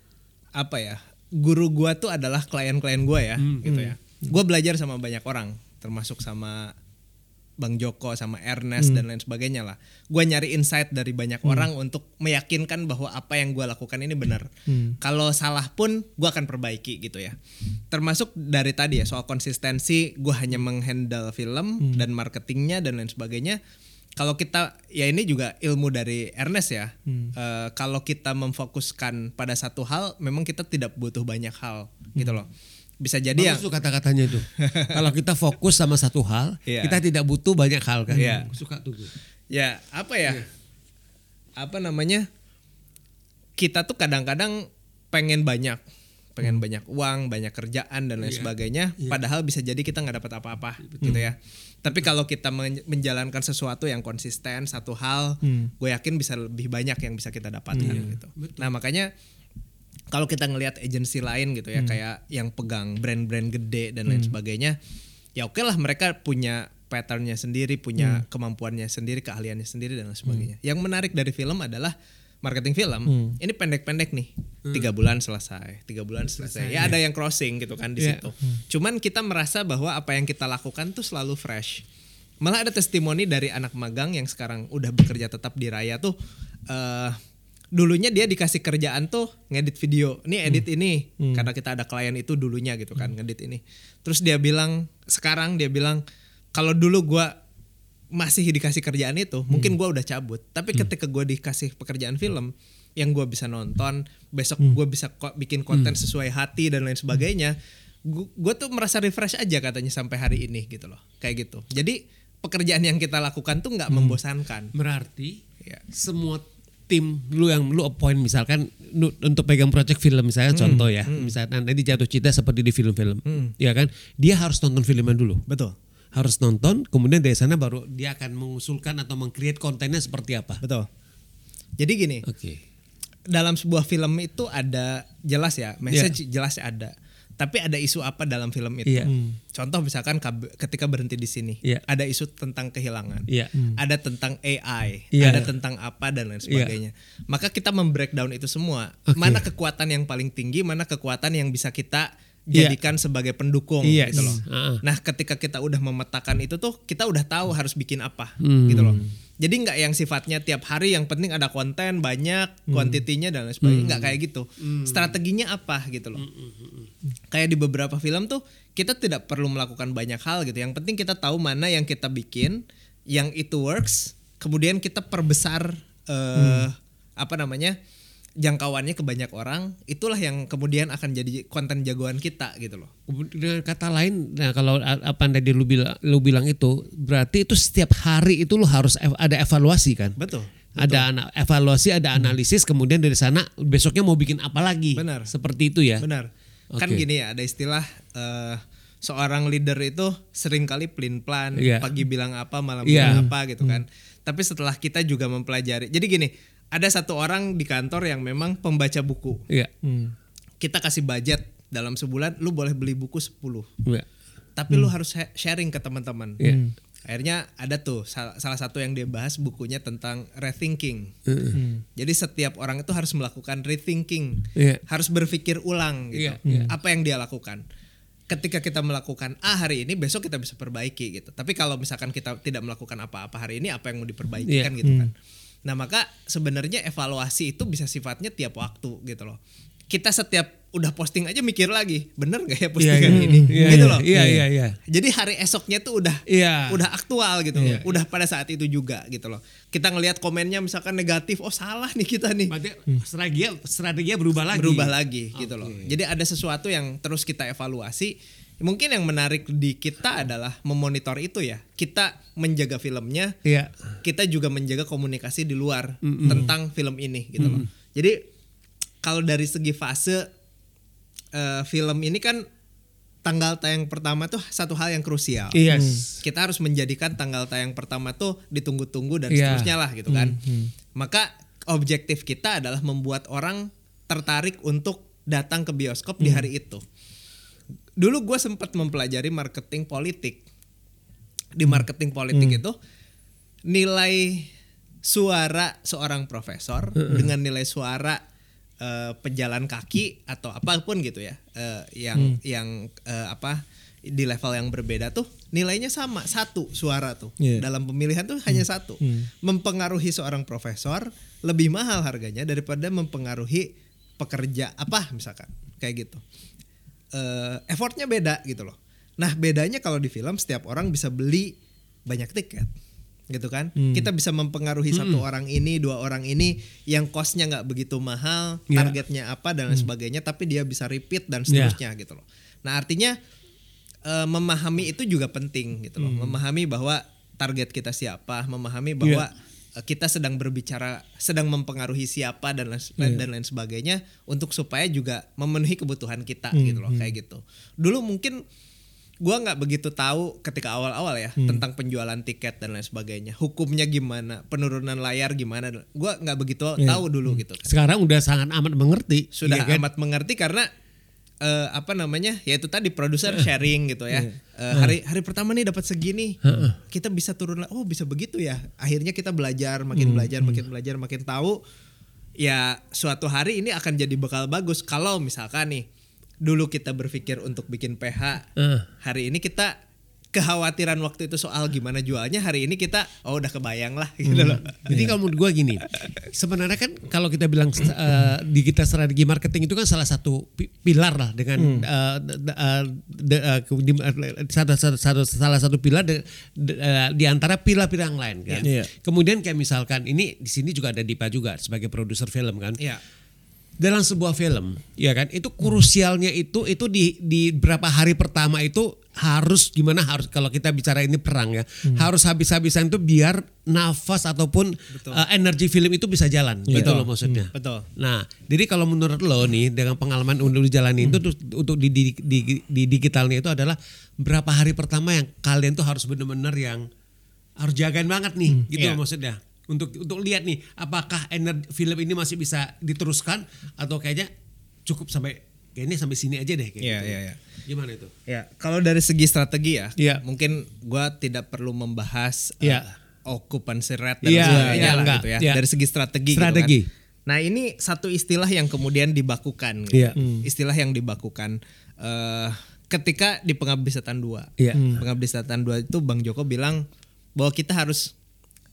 apa ya? Guru gua tuh adalah klien-klien gua ya, gitu ya. Gua belajar sama banyak orang, termasuk sama Bang Joko sama Ernest dan lain sebagainya lah. Gua nyari insight dari banyak orang untuk meyakinkan bahwa apa yang gua lakukan ini benar. Kalau salah pun gua akan perbaiki gitu ya. Termasuk dari tadi ya soal konsistensi, gua hanya menghandle film dan marketingnya dan lain sebagainya kalau kita ya ini juga ilmu dari Ernest ya. Eh, kalau kita memfokuskan pada satu hal, memang kita tidak butuh banyak hal gitu loh. Bisa jadi ya. Bagus tuh kata-katanya itu. Kalau kita fokus sama satu hal, Iya. kita tidak butuh banyak hal kan. Iya. Suka tuh. Ya apa ya? Apa namanya? Kita tuh kadang-kadang pengen banyak, pengen banyak uang, banyak kerjaan dan lain Iya. sebagainya. Padahal bisa jadi kita nggak dapat apa-apa gitu ya. Tapi kalau kita men- menjalankan sesuatu yang konsisten satu hal, gue yakin bisa lebih banyak yang bisa kita dapatkan gitu. Nah makanya kalau kita ngelihat agensi lain gitu ya kayak yang pegang brand-brand gede dan lain sebagainya ya oke lah mereka punya patternnya sendiri punya kemampuannya sendiri keahliannya sendiri dan lain sebagainya. Yang menarik dari film adalah marketing film ini pendek-pendek nih. Tiga bulan selesai tiga bulan selesai. Ya ada yang crossing gitu kan di Iya. situ. Cuman kita merasa bahwa apa yang kita lakukan tuh selalu fresh. Malah ada testimoni dari anak magang yang sekarang udah bekerja tetap di Raya tuh eh dulunya dia dikasih kerjaan tuh ngedit video. Ini edit ini. Karena kita ada klien itu dulunya gitu kan ngedit ini. Terus dia bilang sekarang dia bilang kalau dulu gua masih dikasih kerjaan itu mungkin gua udah cabut. Tapi ketika gua dikasih pekerjaan film yang gua bisa nonton besok gua bisa ko- bikin konten sesuai hati dan lain sebagainya gue tuh merasa refresh aja katanya sampai hari ini gitu loh. Kayak gitu. Jadi pekerjaan yang kita lakukan tuh nggak membosankan. Berarti ya semua tim lu yang lu appoint misalkan lu, untuk pegang project film misalnya contoh ya misalnya nanti jatuh cinta seperti di film-film ya kan? Dia harus nonton filmnya dulu. Betul. Harus nonton kemudian dari sana baru dia akan mengusulkan atau mengcreate kontennya seperti apa. Betul. Jadi gini oke. dalam sebuah film itu ada jelas ya message jelas ada tapi ada isu apa dalam film itu Iya. contoh misalkan ketika berhenti di sini Iya. ada isu tentang kehilangan Iya. ada tentang AI Iya. ada tentang apa dan lain sebagainya maka kita membreakdown itu semua Oke. mana kekuatan yang paling tinggi mana kekuatan yang bisa kita Iya. jadikan sebagai pendukung Iya. gitu loh Ah. nah ketika kita udah memetakan itu tuh kita udah tahu harus bikin apa Hmm. gitu loh jadi nggak yang sifatnya tiap hari yang penting ada konten banyak Hmm. kuantitinya dan lain sebagainya. Nggak kayak gitu. Strateginya apa gitu loh. Hmm, kayak di beberapa film tuh kita tidak perlu melakukan banyak hal gitu. Yang penting kita tahu mana yang kita bikin yang itu works kemudian kita perbesar eh, apa namanya jangkauannya ke banyak orang itulah yang kemudian akan jadi konten jagoan kita gitu loh Dengan kata lain, nah kalau apa tadi lu bilang, lu bilang itu berarti itu setiap hari itu lu harus ev- ada evaluasi kan? betul Ada ana- evaluasi, ada analisis, kemudian dari sana besoknya mau bikin apa lagi? Benar. Seperti itu ya. Benar. Kan Oke. gini ya, ada istilah eh, seorang leader itu sering kali pelin plan, Iya. pagi bilang apa, malam Iya. bilang apa gitu kan. Tapi setelah kita juga mempelajari. Jadi gini, ada satu orang di kantor yang memang pembaca buku. Iya. Kita kasih budget dalam sebulan lu boleh beli buku 10. Iya. Tapi lu harus ha- sharing ke teman-teman. Iya. Akhirnya ada tuh sal- salah satu yang dia bahas bukunya tentang rethinking. Jadi setiap orang itu harus melakukan rethinking, Iya. harus berpikir ulang gitu. Iya, iya. Apa yang dia lakukan? Ketika kita melakukan A hari ini, besok kita bisa perbaiki gitu. Tapi kalau misalkan kita tidak melakukan apa-apa hari ini, apa yang mau diperbaiki Iya. kan gitu kan? Nah maka sebenarnya evaluasi itu bisa sifatnya tiap waktu gitu loh. Kita setiap udah posting aja mikir lagi, bener gak ya postingan iya. ini? Iya, gitu iya. loh. Iya, iya, iya. Jadi hari esoknya tuh udah Iya. udah aktual gitu Iya. loh. Udah pada saat itu juga gitu loh. Kita ngelihat komennya misalkan negatif, oh salah nih kita nih. Berarti strategi strategi berubah lagi. Berubah lagi gitu loh. Jadi ada sesuatu yang terus kita evaluasi mungkin yang menarik di kita adalah memonitor itu ya. Kita menjaga filmnya, Iya. kita juga menjaga komunikasi di luar tentang film ini gitu loh. Jadi kalau dari segi fase eh, film ini kan tanggal tayang pertama tuh satu hal yang krusial. Yes. Kita harus menjadikan tanggal tayang pertama tuh ditunggu-tunggu dan Iya. seterusnya lah gitu kan. Maka objektif kita adalah membuat orang tertarik untuk datang ke bioskop di hari itu. Dulu gue sempat mempelajari marketing politik. Di marketing politik itu nilai suara seorang profesor dengan nilai suara eh, pejalan kaki atau apa pun gitu ya eh, yang yang eh, apa di level yang berbeda tuh nilainya sama satu suara tuh. Iya. dalam pemilihan tuh hanya satu. Mempengaruhi seorang profesor lebih mahal harganya daripada mempengaruhi pekerja apa misalkan kayak gitu eh, effortnya beda gitu loh. Nah bedanya kalau di film setiap orang bisa beli banyak tiket gitu kan. Kita bisa mempengaruhi satu orang ini, dua orang ini yang costnya nggak begitu mahal, Ya. targetnya apa dan lain sebagainya, tapi dia bisa repeat dan seterusnya gitu loh. Nah artinya eh, memahami itu juga penting gitu loh. Memahami bahwa target kita siapa, memahami bahwa eh, kita sedang berbicara, sedang mempengaruhi siapa dan lain, dan lain sebagainya untuk supaya juga memenuhi kebutuhan kita gitu loh kayak gitu. Dulu mungkin gua nggak begitu tahu ketika awal-awal ya tentang penjualan tiket dan lain sebagainya. Hukumnya gimana, penurunan layar gimana. Gua nggak begitu tahu dulu gitu Sekarang udah sangat amat mengerti. sudah iya kan? amat mengerti karena eh, apa namanya yaitu tadi produser sharing gitu ya. Eh, hari hari pertama nih dapat segini. Kita bisa turun oh bisa begitu ya. Akhirnya kita belajar makin belajar makin belajar makin tahu ya suatu hari ini akan jadi bakal bagus. Kalau misalkan nih dulu kita berpikir untuk bikin PH hari ini kita kekhawatiran waktu itu soal gimana jualnya hari ini kita oh udah kebayang lah gitu loh Jadi kalau menurut gue gini, sebenarnya kan kalau kita bilang eh, di kita strategi marketing itu kan salah satu pi- pilar lah dengan eh, eh, eh, ke- di- eh, satu, satu, satu- salah satu pilar de- de- eh, di antara pilar-pilar yang lain kan. Iya. Kemudian kayak misalkan ini di sini juga ada Dipa juga sebagai produser film kan. ya Dalam sebuah film, ya kan, itu krusialnya itu itu di di berapa hari pertama itu harus gimana harus kalau kita bicara ini perang ya, harus habis-habisan itu biar nafas ataupun uh, energi film itu bisa jalan, gitu loh maksudnya. betul. Nah, jadi kalau menurut lo nih dengan pengalaman untuk dijalani itu terus untuk di, di, di, di digitalnya itu adalah berapa hari pertama yang kalian tuh harus benar-benar yang harus jagain banget nih, gitu Iya. loh maksudnya. Untuk untuk lihat nih apakah energi film ini masih bisa diteruskan atau kayaknya cukup sampai kayaknya sampai sini aja deh kayak Iya, gitu. iya, iya. Gimana itu? Ya, kalau dari segi strategi ya, Iya. mungkin gua tidak perlu membahas uh, Iya. occupancy rate dan Iya, sebagainya iya, lah enggak. gitu ya. Iya. Dari segi strategi. gitu Strategi. kan. Nah ini satu istilah yang kemudian dibakukan. Gitu. Iya. Istilah yang dibakukan eh ketika di Pengabdi Setan 2 Iya. Pengabdi Setan 2 itu Bang Joko bilang bahwa kita harus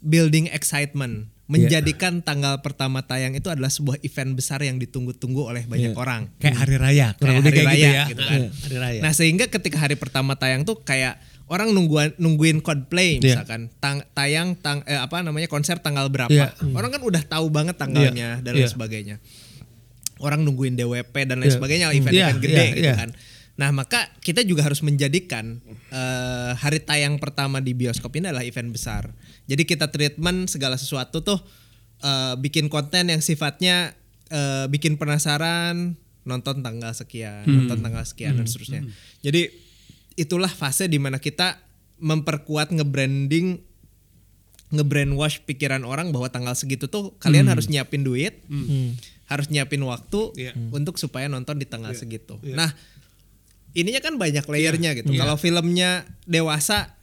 building excitement, menjadikan tanggal pertama tayang itu adalah sebuah event besar yang ditunggu-tunggu oleh banyak orang. Kayak hari raya, Kayak hari kayak gitu raya ya. gitu kan. Hari raya. Nah sehingga ketika hari pertama tayang tuh kayak orang nungguin nungguin Coldplay Iya. misalkan tang- tayang tang eh, apa namanya konser tanggal berapa. Iya. Orang kan udah tahu banget tanggalnya dan lain Iya. sebagainya. Orang nungguin DWP dan lain Iya. sebagainya event-event Iya, gede iya, gitu iya. kan. Nah maka kita juga harus menjadikan eh, hari tayang pertama di bioskop ini adalah event besar. Jadi kita treatment segala sesuatu tuh eh, bikin konten yang sifatnya eh, bikin penasaran, nonton tanggal sekian, nonton tanggal sekian dan seterusnya. Jadi itulah fase di mana kita memperkuat nge-branding nge-brainwash pikiran orang bahwa tanggal segitu tuh kalian harus nyiapin duit, harus nyiapin waktu Iya. untuk supaya nonton di tanggal segitu. Nah, ininya kan banyak layernya gitu. Iya. Kalau filmnya dewasa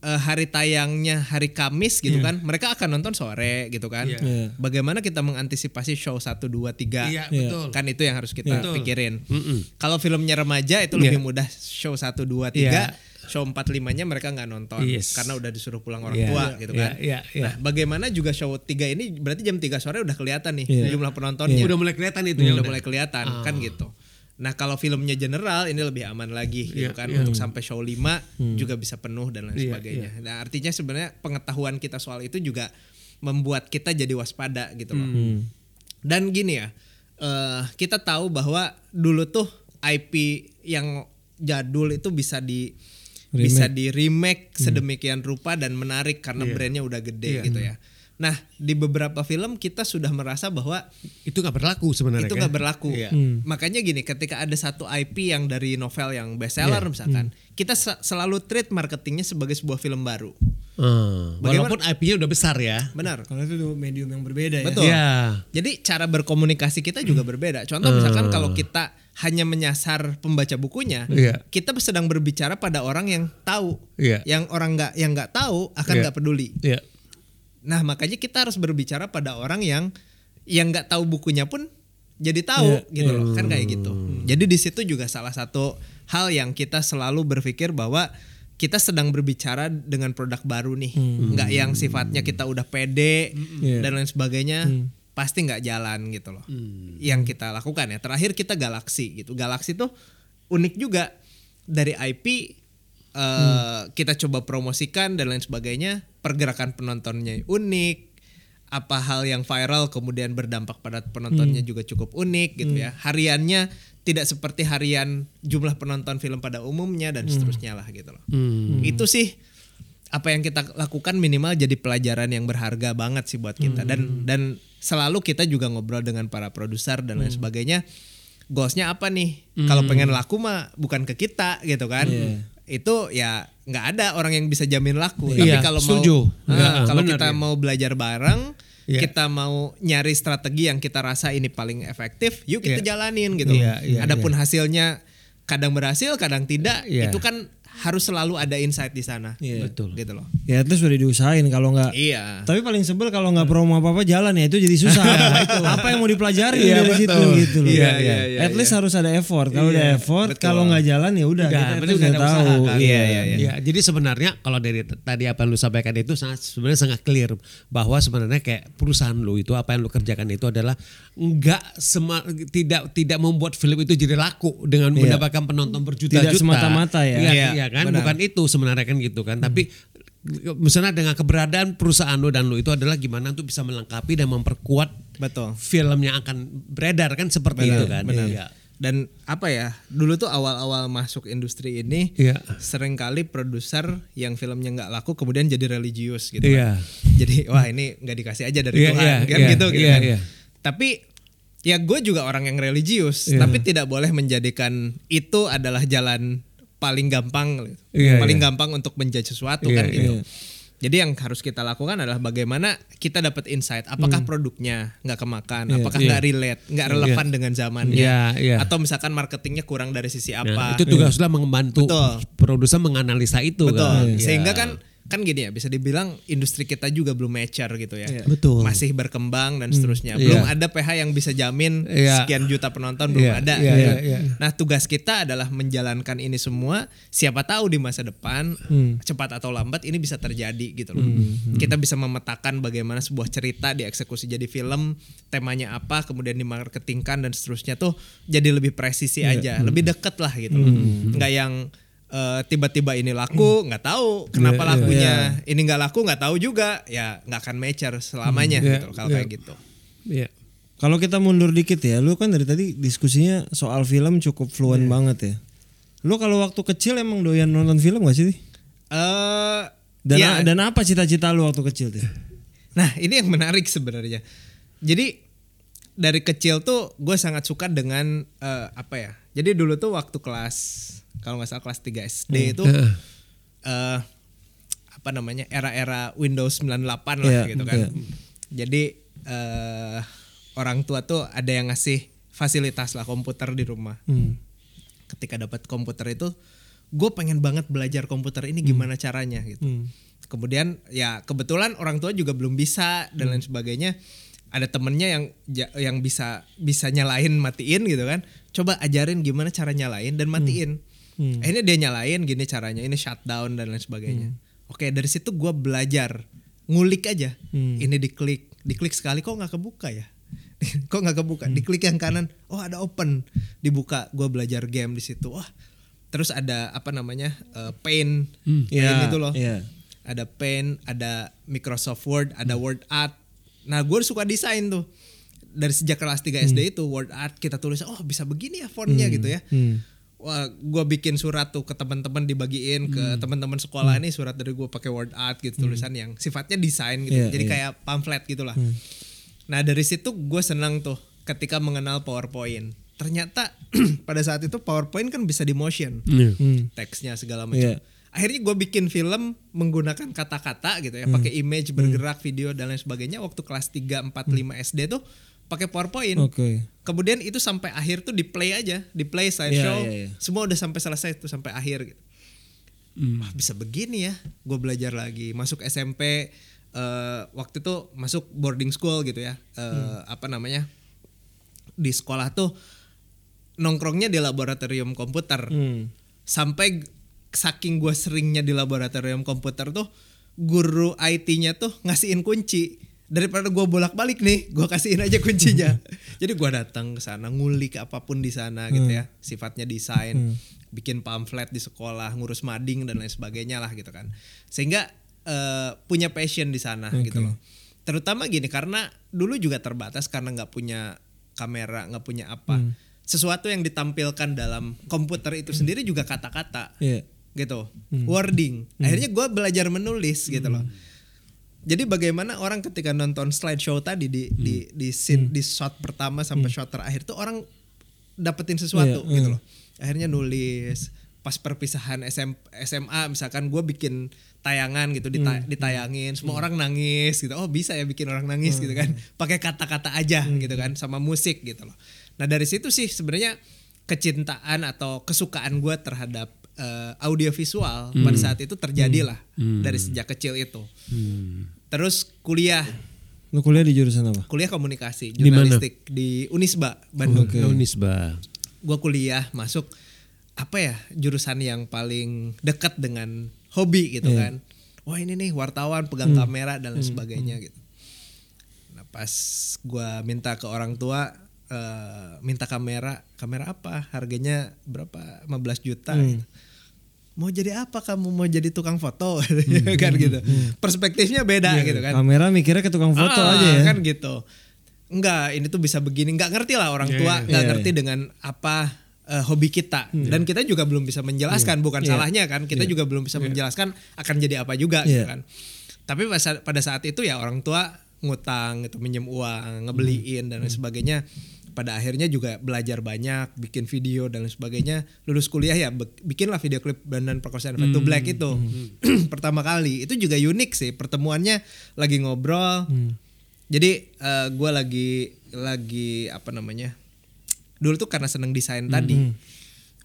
eh, hari tayangnya hari Kamis gitu kan, mereka akan nonton sore gitu kan. Iya. Iya. Bagaimana kita mengantisipasi show 1 2 3? Iya, betul. Kan itu yang harus kita Betul. pikirin. Mm-mm. Kalau filmnya remaja itu Iya. lebih mudah show 1 2 3. Iya. Show 4 5-nya mereka nggak nonton Yes. karena udah disuruh pulang orang Iya. tua Iya, gitu iya, kan. iya, iya. Nah, bagaimana juga show 3 ini berarti jam 3 sore udah kelihatan nih Iya. jumlah penontonnya. Udah mulai kelihatan itu ya udah mulai kelihatan Ah. kan gitu. Nah, kalau filmnya general ini lebih aman lagi gitu Iya, kan iya. untuk sampai show 5 juga bisa penuh dan lain Iya, sebagainya. Nah, artinya sebenarnya pengetahuan kita soal itu juga membuat kita jadi waspada gitu loh. Hmm. Dan gini ya, eh, kita tahu bahwa dulu tuh IP yang jadul itu bisa di bisa di remake sedemikian rupa dan menarik karena brandnya udah gede gitu ya. Nah di beberapa film kita sudah merasa bahwa Itu nggak berlaku sebenarnya. itu kan? nggak berlaku. Iya. Makanya gini, ketika ada satu IP yang dari novel yang bestseller Iya. misalkan, kita se- selalu treat marketingnya sebagai sebuah film baru. Ah, Bagaimana- walaupun IP-nya udah besar ya. Benar. Kalau itu medium yang berbeda ya. Betul. Iya. Jadi cara berkomunikasi kita juga berbeda. Contoh misalkan kalau kita hanya menyasar pembaca bukunya, Iya. kita sedang berbicara pada orang yang tahu. Iya. Yang orang nggak yang nggak tahu akan Iya. nggak peduli. Iya. Nah makanya kita harus berbicara pada orang yang yang nggak tahu bukunya pun jadi tahu gitu loh. Kan kayak gitu. Jadi di situ juga salah satu hal yang kita selalu berpikir bahwa kita sedang berbicara dengan produk baru nih, nggak yang sifatnya kita udah pede Iya. dan lain sebagainya pasti nggak jalan gitu loh. Yang kita lakukan ya. Terakhir kita Galaxy gitu. Galaxy tuh unik juga. Dari IP eh, kita coba promosikan dan lain sebagainya pergerakan penontonnya unik apa hal yang viral kemudian berdampak pada penontonnya juga cukup unik gitu ya. Hariannya tidak seperti harian jumlah penonton film pada umumnya dan seterusnya lah gitu loh. Itu sih apa yang kita lakukan minimal jadi pelajaran yang berharga banget sih buat kita. Dan dan selalu kita juga ngobrol dengan para produser dan lain sebagainya. Goalsnya apa nih? Kalau pengen laku mah bukan ke kita gitu kan itu ya nggak ada orang yang bisa jamin laku tapi Iya, kalau mau. Ah, Ya, kalau kita ya. mau belajar bareng Iya. kita mau nyari strategi yang kita rasa ini paling efektif yuk kita Iya. jalanin gitu Iya, iya, adapun hasilnya kadang berhasil kadang tidak Iya. itu kan harus selalu ada insight di sana Iya. Betul. gitu loh Ya itu sudah diusahain kalau nggak. iya Tapi paling sebel kalau nggak promo apa apa jalan ya itu jadi susah. Apa yang mau dipelajari Iya, dari situ betul. gitu loh. Iya, iya, iya, At least harus ada effort. Kalau udah effort, betul. kalau nggak jalan ya udah. Udah, Kita udah udah ada tahu. usaha kan? Iya, iya, iya. Ya, jadi sebenarnya kalau dari tadi apa yang lu sampaikan itu sangat sebenarnya sangat clear bahwa sebenarnya kayak perusahaan lu itu apa yang lu kerjakan itu adalah enggak sema, tidak tidak membuat film itu jadi laku dengan Iya. mendapatkan penonton berjuta-juta. Tidak semata-mata ya. Iya, Iya, iya kan? benar. Bukan itu sebenarnya kan gitu kan. Tapi misalnya dengan keberadaan perusahaan lu dan lu itu adalah gimana untuk bisa melengkapi dan memperkuat betul film yang akan beredar kan seperti Benar, itu kan. benar. Iya. dan apa ya dulu tuh awal-awal masuk industri ini Iya. sering kali produser yang filmnya nggak laku kemudian jadi religius gitu Iya. kan. jadi wah ini nggak dikasih aja dari Iya, Tuhan iya, kan iya, gitu gitu iya, kan. iya. tapi ya gue juga orang yang religius Iya. tapi tidak boleh menjadikan itu adalah jalan paling gampang Iya, paling iya. gampang untuk menjudge sesuatu Iya, kan gitu iya. jadi yang harus kita lakukan adalah bagaimana kita dapat insight apakah produknya nggak kemakan apakah Hmm. Iya. nggak relate nggak relevan dengan zamannya Iya, iya. atau misalkan marketingnya kurang dari sisi Nah, apa itu tugasnya membantu Betul. produser menganalisa itu betul kan. sehingga Iya. kan kan gini ya bisa dibilang industri kita juga belum mature gitu ya Iya. Betul. masih berkembang dan seterusnya Iya. belum ada PH yang bisa jamin Iya. sekian juta penonton belum Iya, ada iya, gitu. iya, iya. nah tugas kita adalah menjalankan ini semua siapa tahu di masa depan Hmm. cepat atau lambat ini bisa terjadi gitu loh kita bisa memetakan bagaimana sebuah cerita dieksekusi jadi film temanya apa kemudian dimarketingkan dan seterusnya tuh jadi lebih presisi Iya. aja lebih deket lah gitu loh Hmm. nggak yang eh, tiba-tiba ini laku nggak tahu kenapa Iya, iya. lakunya ini nggak laku nggak tahu juga ya nggak akan mature selamanya Iya, gitu loh, kalau iya. kayak gitu Iya. Kalau kita mundur dikit ya, lu kan dari tadi diskusinya soal film cukup fluent banget ya. Lu kalau waktu kecil emang doyan nonton film gak sih? eh Dan ya, dan apa cita-cita lu waktu kecil tuh? nah ini yang menarik sebenarnya jadi dari kecil tuh gue sangat suka dengan eh, apa ya jadi dulu tuh waktu kelas kalau nggak salah kelas 3 SD itu eh apa namanya era-era Windows 98 lah Iya, gitu kan. iya. jadi eh orang tua tuh ada yang ngasih fasilitas lah komputer di rumah. Hmm. ketika dapat komputer itu gue pengen banget belajar komputer ini gimana caranya gitu. Hmm. kemudian ya kebetulan orang tua juga belum bisa dan lain sebagainya. Ada temennya yang yang bisa bisa nyalain matiin gitu kan. Coba ajarin gimana cara nyalain dan matiin. Hmm. Akhirnya dia nyalain gini caranya ini shutdown dan lain sebagainya. Oke dari situ gue belajar ngulik aja. Hmm. ini diklik diklik sekali kok nggak kebuka ya? Kok nggak kebuka? Diklik yang kanan oh ada open. Dibuka gue belajar game di situ. Wah terus ada apa namanya eh, paint. Paint Iya, itu loh. iya. ada paint ada Microsoft Word ada Word Art. Nah gue suka desain tuh. Dari sejak kelas 3 SD itu Word Art kita tulis oh bisa begini ya fontnya gitu ya. Hmm. Wah gue bikin surat tuh ke teman-teman dibagiin ke Hmm. teman-teman sekolah ini surat dari gue pakai word art gitu tulisan yang sifatnya desain gitu Iya, jadi iya. kayak pamflet gitulah nah dari situ gue senang tuh ketika mengenal powerpoint ternyata pada saat itu powerpoint kan bisa di motion Iya. Hmm. teksnya segala macam Iya. akhirnya gue bikin film menggunakan kata-kata gitu Hmm. ya pakai image bergerak video dan lain sebagainya waktu kelas 3, 4, 5 SD tuh pakai powerpoint Hmm. Oke. Kemudian itu sampai akhir tuh di play aja, di play slideshow. Iya, iya, iya. Semua udah sampai selesai tuh sampai akhir gitu. Wah, bisa begini ya. Gue belajar lagi, masuk SMP eh, waktu itu masuk boarding school gitu ya. Eh, apa namanya? Di sekolah tuh nongkrongnya di laboratorium komputer. Hmm. Sampai saking gue seringnya di laboratorium komputer tuh guru IT-nya tuh ngasihin kunci daripada gue bolak-balik nih gue kasihin aja kuncinya. Jadi gue datang ke sana ngulik apa pun di sana gitu ya. Sifatnya desain bikin pamflet di sekolah ngurus mading dan lain sebagainya lah gitu kan. Sehingga eh, punya passion di sana gitu loh. Terutama gini karena dulu juga terbatas karena nggak punya kamera nggak punya apa. Sesuatu yang ditampilkan dalam komputer itu sendiri juga kata-kata Iya. gitu. Wording. Akhirnya gue belajar menulis gitu loh jadi bagaimana orang ketika nonton slideshow tadi di di di scene di shot pertama sampai shot terakhir tuh orang dapetin sesuatu Iya, gitu loh. Akhirnya nulis pas perpisahan SM, SMA misalkan gue bikin tayangan gitu dita- ditayangin semua orang nangis gitu. Oh bisa ya bikin orang nangis gitu kan. Pakai kata-kata aja gitu kan sama musik gitu loh. Nah dari situ sih sebenarnya kecintaan atau kesukaan gue terhadap eh, audiovisual pada saat itu terjadilah dari sejak kecil itu. Terus kuliah. Lu kuliah di jurusan apa? kuliah komunikasi Di mana? jurnalistik di Unisba Bandung. Oke. Unisba. gue kuliah masuk apa ya jurusan yang paling dekat dengan hobi gitu Iya. kan. Wah ini nih wartawan pegang kamera dan lain sebagainya gitu. Nah pas gue minta ke orang tua eh, minta kamera kamera apa? Harganya berapa? 15 juta gitu. Mau jadi apa kamu? Mau jadi tukang foto? Kan gitu. perspektifnya beda gitu kan. Kamera mikirnya ke tukang foto Ah, aja ya. kan gitu. Enggak ini tuh bisa begini. Nggak ngerti lah orang tua nggak Iya, ngerti dengan apa eh, hobi kita. Dan kita juga belum bisa menjelaskan bukan Iya. salahnya kan. Kita juga belum bisa menjelaskan akan jadi apa juga gitu Iya. kan. Tapi pada, saat itu ya orang tua ngutang gitu minjem uang ngebeliin dan lain sebagainya pada akhirnya juga belajar banyak bikin video dan lain sebagainya. Lulus kuliah ya bikinlah video klip Bandan Perkosaan Fade to Black itu. Pertama kali. Itu juga unik sih pertemuannya lagi ngobrol. Jadi gue lagi lagi apa namanya dulu tuh karena seneng desain tadi.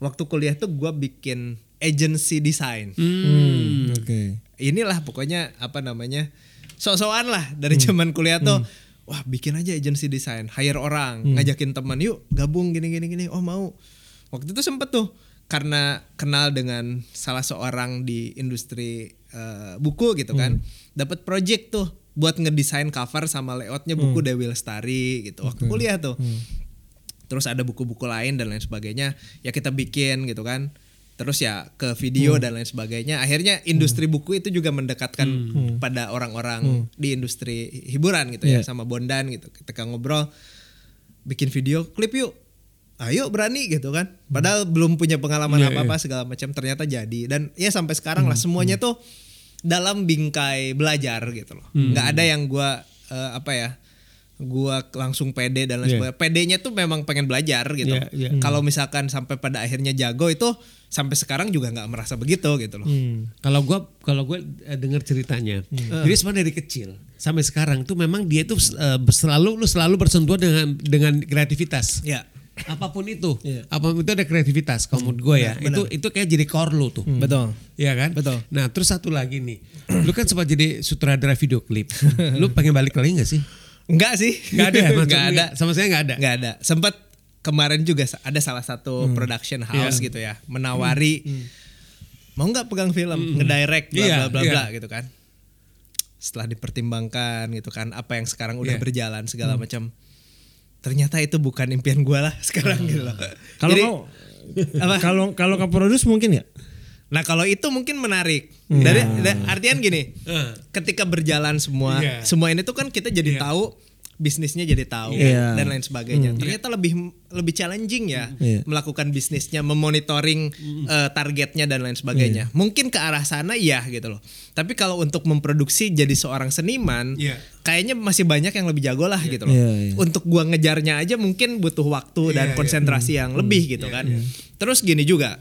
Waktu kuliah tuh gue bikin agency desain Hmm, Oke. inilah pokoknya apa namanya sok-sokan lah dari zaman kuliah tuh wah bikin aja agency desain hire orang ngajakin teman yuk gabung gini gini gini. Oh mau. Waktu itu sempet tuh karena kenal dengan salah seorang di industri eh, buku gitu kan dapat project tuh buat ngedesain cover sama layoutnya buku Dewi Lestari gitu waktu kuliah tuh. Terus ada buku-buku lain dan lain sebagainya ya kita bikin gitu kan terus ya ke video dan lain sebagainya. Akhirnya industri buku itu juga mendekatkan pada orang-orang di industri hiburan gitu ya Iya. sama Bondan gitu. Ketika ngobrol bikin video klip yuk. Ayo berani gitu kan. Padahal belum punya pengalaman apa-apa segala macam ternyata jadi. Dan ya sampai sekarang lah semuanya tuh dalam bingkai belajar gitu loh. Nggak ada yang gua eh, apa ya gua langsung pede dan lain Iya. sebagainya pedenya tuh memang pengen belajar gitu Iya, iya. kalau misalkan sampai pada akhirnya jago itu sampai sekarang juga nggak merasa begitu gitu loh Hmm. Kalau gua kalau gue dengar ceritanya, jadi sebenarnya dari kecil sampai sekarang tuh memang dia tuh eh, selalu lu selalu bersentuhan dengan dengan kreativitas. ya Apa pun itu, Iya. apa pun itu ada kreativitas. Kalau menurut gue ya, itu itu kayak jadi core lu tuh. betul Iya kan? Betul. Nah terus satu lagi nih, lu kan sempat jadi sutradara video klip. lu pengen balik lagi nggak sih? Enggak sih. Nggak ada, nggak maksudnya ada. Sama saya nggak ada. nggak ada. Sempat kemarin juga ada salah satu production house Iya. gitu ya menawari mau nggak pegang film ngedirect bla Iya, bla bla iya. bla gitu kan. Setelah dipertimbangkan gitu kan apa yang sekarang udah Iya. berjalan segala macam. Ternyata itu bukan impian gue lah sekarang gitu loh. Kalau apa? kalau kalau kau produce mungkin ya? Nah kalau itu mungkin menarik. Dari da- artian gini, Eh. ketika berjalan semua, Iya. semua ini tuh kan kita jadi Iya. tahu bisnisnya jadi tahu Iya. dan lain sebagainya. Ternyata lebih lebih challenging ya Iya. melakukan bisnisnya, memonitoring eh, targetnya dan lain sebagainya. Mungkin ke arah sana iya gitu loh. Tapi kalau untuk memproduksi jadi seorang seniman, Iya. kayaknya masih banyak yang lebih jago lah gitu loh. Iya, iya. Untuk gua ngejarnya aja mungkin butuh waktu dan Iya, iya. konsentrasi yang Hmm. lebih gitu kan. Terus gini juga.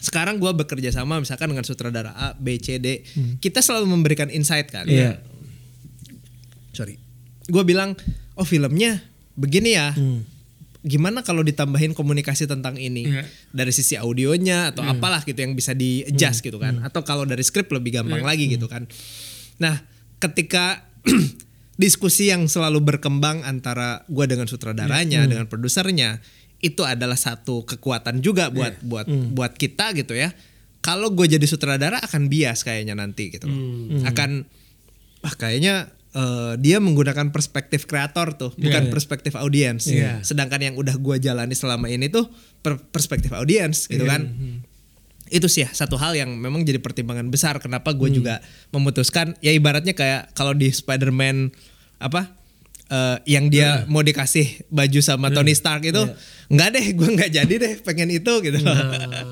Sekarang gua bekerja sama misalkan dengan sutradara A, B, C, D. Kita selalu memberikan insight kan. Hmm. Iya. Sorry. Gue bilang, "Oh, filmnya begini ya." Hmm. Gimana kalau ditambahin komunikasi tentang ini Iya. dari sisi audionya atau Hmm. apalah gitu yang bisa di adjust gitu kan atau kalau dari skrip lebih gampang lagi gitu kan. Nah, ketika diskusi yang selalu berkembang antara gua dengan sutradaranya dengan produsernya itu adalah satu kekuatan juga buat buat buat kita gitu ya. Kalau gue jadi sutradara akan bias kayaknya nanti gitu loh. Akan wah kayaknya eh, dia menggunakan perspektif kreator tuh, bukan perspektif audiens. Iya. Sedangkan yang udah gua jalani selama ini tuh per- perspektif audiens gitu kan. Itu sih ya, satu hal yang memang jadi pertimbangan besar kenapa gue juga memutuskan ya ibaratnya kayak kalau di Spider-Man apa eh, yang dia mau dikasih baju sama Tony Stark itu nggak deh gue nggak jadi deh pengen itu gitu.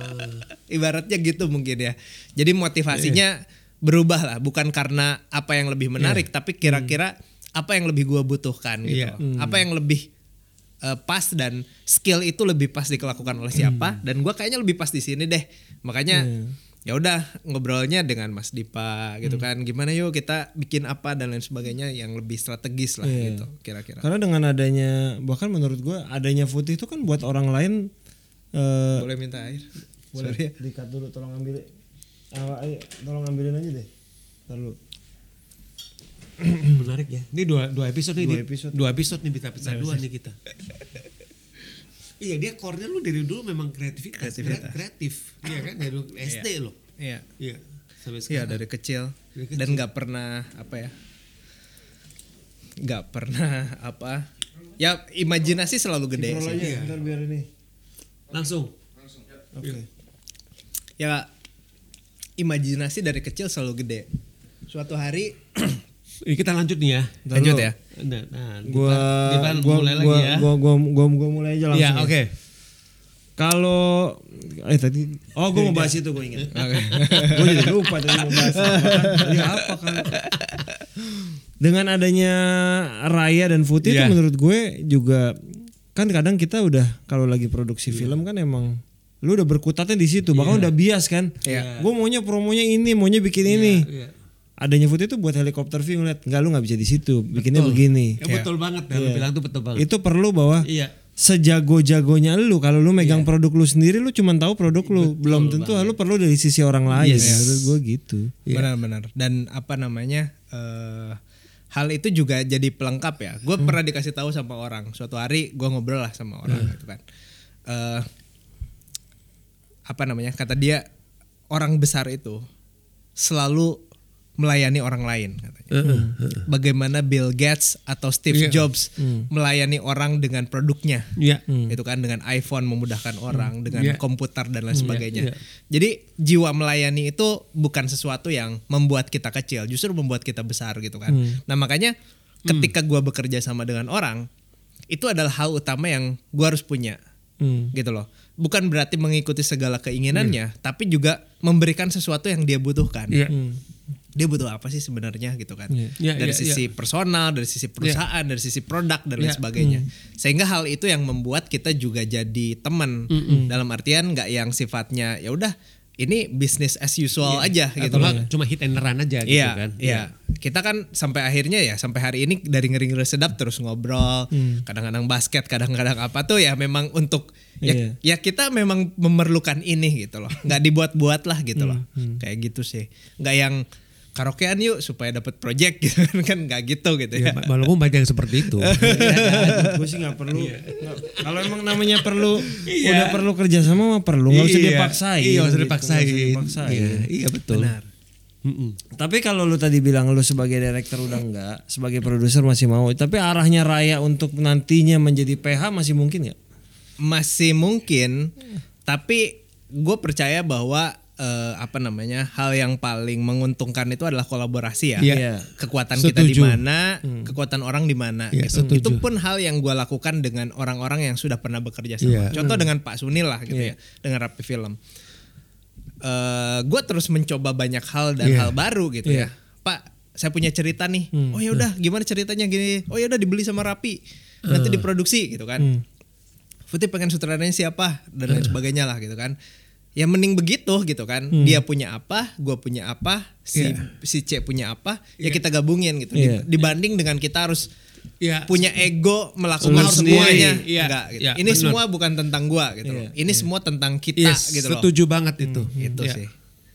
Ibaratnya gitu mungkin ya. Jadi motivasinya berubah lah bukan karena apa yang lebih menarik tapi kira-kira apa yang lebih gue butuhkan gitu. Iya. loh. apa yang lebih eh, pas dan skill itu lebih pas dilakukan oleh siapa dan gue kayaknya lebih pas di sini deh. Makanya ya udah ngobrolnya dengan Mas Dipa gitu kan gimana yuk kita bikin apa dan lain sebagainya yang lebih strategis lah gitu kira-kira Karena dengan adanya bahkan menurut gua adanya putih itu kan buat orang lain eh boleh minta air boleh Sorry ya. dikat dulu tolong ambil ah, ayo, tolong ambilin aja deh. Ntar dulu. Menarik ya. Ini dua dua episode nih. Dua Dit. episode. Dua episode nih kita pecah dua nih kita. Iya dia core-nya lu dari dulu memang kreativitas, Kreativitas. kreatif, iya kan dari dulu SD lo, iya iya sampai Iya sekarang. dari kecil. Dari kecil. dan nggak pernah apa ya nggak pernah apa ya imajinasi selalu gede sih aja, ntar biar ini. Langsung. Oke. ya imajinasi dari kecil selalu gede suatu hari kita lanjut nih ya. lanjut ya Nah, nah, Gua gua, mulai gua, lagi ya. gua, gua, gua, gua mulai aja langsung. Iya, ya. oke. Kalau eh tadi oh gua mau bahas itu gua ingat. gua jadi lupa tadi mau bahas apa. Tadi apa kan? Dengan adanya Raya dan Futi Iya. itu menurut gue juga kan kadang kita udah kalau lagi produksi film kan emang lu udah berkutatnya di situ bahkan udah bias kan Iya. gue maunya promonya ini maunya bikin ini iya. Adanya Futi itu buat helikopter view ngeliat nggak lu nggak bisa di situ bikinnya begini. Ya, betul banget, lu bilang tuh betul banget. itu perlu bahwa Iya. sejago-jagonya lu kalau lu megang produk lu sendiri lu cuma tahu produk lu. Belum tentu lu perlu dari sisi orang lain. Menurut gue gitu. Benar-benar. Dan apa namanya eh, hal itu juga jadi pelengkap ya. Gue pernah dikasih tahu sama orang. Suatu hari gue ngobrol lah sama orang gitu kan. Eh, apa namanya kata dia orang besar itu selalu melayani orang lain katanya. Bagaimana Bill Gates atau Steve Iya. Jobs melayani orang dengan produknya. Iya. Itu kan dengan iPhone memudahkan orang, dengan Iya. komputer dan lain sebagainya. iya. Jadi jiwa melayani itu bukan sesuatu yang membuat kita kecil, justru membuat kita besar gitu kan. Nah makanya ketika gua bekerja sama dengan orang, itu adalah hal utama yang gua harus punya Hmm. gitu loh. Bukan berarti mengikuti segala keinginannya, tapi juga memberikan sesuatu yang dia butuhkan. Iya. Dia butuh apa sih sebenarnya gitu kan? Iya, dari iya, sisi personal, dari sisi perusahaan, dari sisi produk dan lain Iya. sebagainya. Sehingga hal itu yang membuat kita juga jadi teman. Dalam artian nggak yang sifatnya ya udah ini bisnis as usual aja gitu Atau loh. nggak cuma hit and run aja gitu Iya, kan. iya. Kita kan sampai akhirnya ya sampai hari ini dari ngeri ngeri sedap terus ngobrol, kadang-kadang basket, kadang-kadang apa tuh ya memang untuk ya, Iya. ya kita memang memerlukan ini gitu loh, nggak dibuat-buat lah gitu loh, kayak gitu sih, nggak yang karaokean yuk supaya dapat project gitu kan nggak gitu gitu Ya, ya. ma- walaupun banyak yang seperti itu. gue sih nggak perlu nggak- kalau emang namanya perlu udah perlu kerja sama mah perlu nggak usah Iya. dipaksain Iya, nggak usah gitu, dipaksain. usah dipaksain. Iya, iya betul. Benar. Mm-mm. Tapi kalau lu tadi bilang lu sebagai director udah enggak, sebagai produser masih mau. Tapi arahnya Raya untuk nantinya menjadi PH masih mungkin nggak? Masih mungkin, tapi gue percaya bahwa eh, apa namanya hal yang paling menguntungkan itu adalah kolaborasi ya. Iya. Kekuatan kita di Setuju. mana, kekuatan orang di mana. Iya, gitu. setuju. Itu pun hal yang gue lakukan dengan orang-orang yang sudah pernah bekerja sama. Iya. Contoh dengan Pak Sunil lah gitu ya, dengan Rapi Film. Eh gue terus mencoba banyak hal dan Iya. hal baru gitu ya. Pak, saya punya cerita nih. Oh ya udah, gimana ceritanya gini? Oh ya udah dibeli sama Rapi, nanti diproduksi gitu kan. Putih pengen sutradaranya siapa dan lain sebagainya lah gitu kan. Ya mending begitu gitu kan. Dia punya apa, gue punya apa, si si C punya apa, ya kita gabungin gitu. Iya. Dibanding dengan kita harus Iya. punya ego melakukan Lu semuanya. Iya. Enggak gitu. Iya, Ini benar. semua bukan tentang gua gitu. loh. Ini semua tentang kita Yes, gitu loh. setuju banget itu. Itu Iya. sih.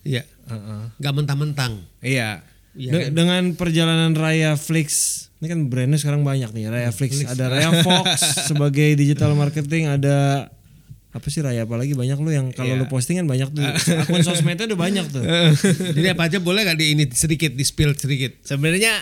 Iya. Heeh. Gak mentang-mentang. Iya. Iya De- kan? Dengan perjalanan Raya Flix, ini kan brandnya sekarang banyak nih. Raya Flix, ada Raya Fox sebagai digital marketing, ada apa sih Raya apalagi banyak lu yang kalau lu posting kan banyak tuh akun sosmednya udah banyak tuh. Jadi apa aja boleh gak di ini sedikit di spill sedikit. Sebenarnya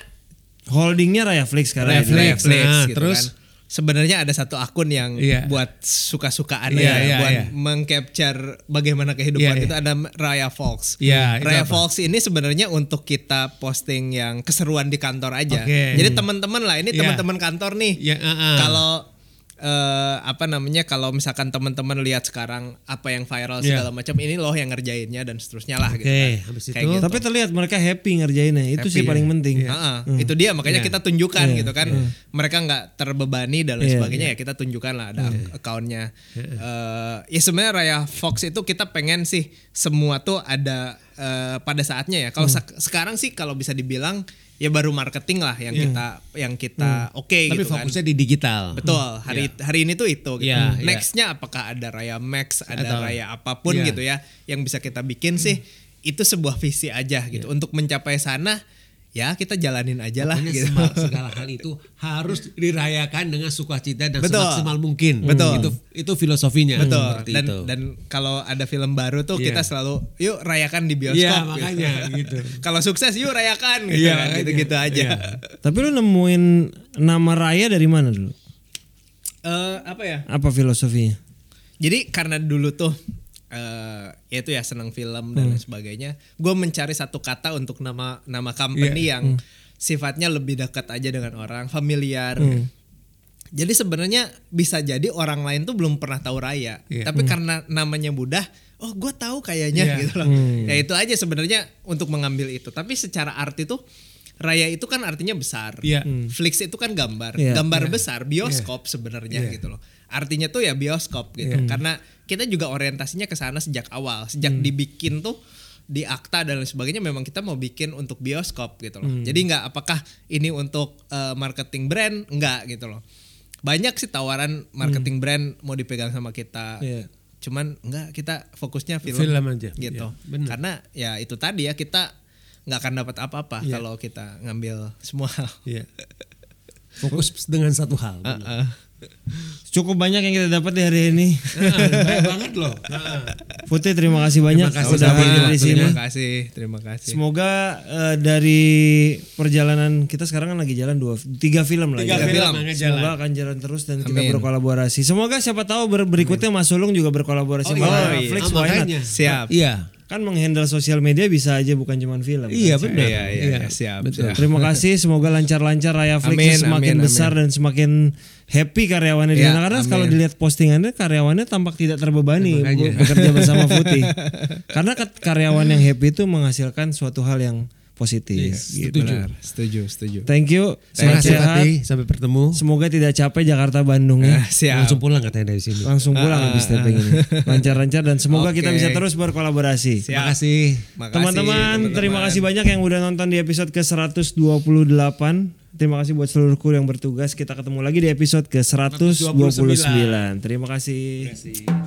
Holdingnya Raya Flix sekarang. Raya. Flix. Nah, gitu terus? kan. Sebenarnya ada satu akun yang Iya. buat suka-sukaan Iya, ya, iya, buat iya. mengcapture bagaimana kehidupan Iya, iya. itu ada Raya Fox. Itu Raya? Fox ini sebenarnya untuk kita posting yang keseruan di kantor aja. Oke. Jadi teman-teman lah, ini Iya. teman-teman kantor nih. Iya, ah, ah. Kalau eh, apa namanya kalau misalkan teman-teman lihat sekarang apa yang viral Iya. segala macam ini loh yang ngerjainnya dan seterusnya lah gitu Oke, kan. habis Kayak itu? gitu. Tapi terlihat mereka happy ngerjainnya. Itu sih Happy, paling ya. penting. Heeh, Itu dia makanya Iya. kita tunjukkan gitu kan. Mereka nggak terbebani dan lain Iya, sebagainya ya kita tunjukkan lah ada accountnya. Eh, ya sebenarnya Raya Fox itu kita pengen sih semua tuh ada eh, pada saatnya ya. Kalau sek- sekarang sih kalau bisa dibilang ya baru marketing lah yang kita yang kita oke Tapi gitu kan. fokusnya di digital. Betul, hari hari ini tuh itu gitu. Iya, iya. Nextnya apakah ada Raya Max, ada Atau- Raya apa pun Iya. gitu ya yang bisa kita bikin sih itu sebuah visi aja gitu. Untuk mencapai sana ya kita jalanin aja lah gitu. semua- segala hal itu harus dirayakan dengan sukacita dan Betul. semaksimal mungkin. Betul. Itu itu filosofinya. Betul. Seperti Dan itu. dan kalau ada film baru tuh Iya. kita selalu yuk rayakan di bioskop. Iya, gitu. makanya gitu. kalau sukses yuk rayakan gitu Iya, kan. makanya. Gitu-gitu aja. Iya. Tapi lu nemuin nama Raya dari mana dulu? Eh, apa ya? Apa filosofinya? Jadi karena dulu tuh eh ya itu ya senang film dan lain sebagainya, gue mencari satu kata untuk nama nama company yang sifatnya lebih dekat aja dengan orang, familiar. Jadi sebenarnya bisa jadi orang lain tuh belum pernah tahu Raya, Iya. tapi karena namanya mudah, oh gue tahu kayaknya Iya. gitu loh. Ya itu aja sebenarnya untuk mengambil itu. Tapi secara arti tuh Raya itu kan artinya besar. Iya. Flix itu kan gambar, Iya. gambar besar, bioskop sebenarnya gitu loh. Artinya tuh ya bioskop gitu. Karena kita juga orientasinya ke sana sejak awal, sejak dibikin tuh di akta dan lain sebagainya memang kita mau bikin untuk bioskop gitu loh. Jadi nggak apakah ini untuk eh, marketing brand enggak gitu loh. Banyak sih tawaran marketing brand mau dipegang sama kita. Iya. Cuman enggak kita fokusnya film, Film aja. gitu. Iya, benar. Karena ya itu tadi ya kita nggak akan dapat apa-apa kalau kita ngambil semua hal. Iya. Fokus dengan satu hal. Heeh. Cukup banyak yang kita dapat di hari ini. Banyak banget loh. Putih terima kasih banyak Terima kasih udah sama- hadir di sini. Terima kasih, terima kasih. Semoga eh, dari perjalanan kita sekarang kan lagi jalan dua tiga film lah. Tiga ya. film Semoga jalan. akan jalan terus dan kita Amin. berkolaborasi. Semoga siapa tahu ber- berikutnya Mas Sulung juga berkolaborasi sama iya. Netflix. Ah, not? makanya. Siap. Iya. Kan menghandle sosial media bisa aja bukan cuma film. Iya kan? benar. Iya, iya, iya, siap, Betul. siap. Terima kasih, semoga lancar-lancar Raya Flix Amin, semakin amin, besar dan semakin happy karyawannya di Ya, sana. Karena amin. kalau dilihat postingannya karyawannya tampak tidak terbebani bu- bekerja bersama Putih. Karena karyawan yang happy itu menghasilkan suatu hal yang positif. gitu. Setuju. Benar, setuju, setuju. Thank you, Terima kasih. Fatih. Sampai bertemu. Semoga tidak capek Jakarta Bandung ya. Ah, siap. Langsung pulang katanya dari sini. Langsung pulang habis taping ini. Lancar-lancar dan semoga kita Oke. bisa terus berkolaborasi. Siap. Terima kasih. Makasih, Teman-teman, terima kasih banyak yang udah nonton di episode ke-128. Terima kasih buat seluruh kru yang bertugas. Kita ketemu lagi di episode ke-129. Terima kasih.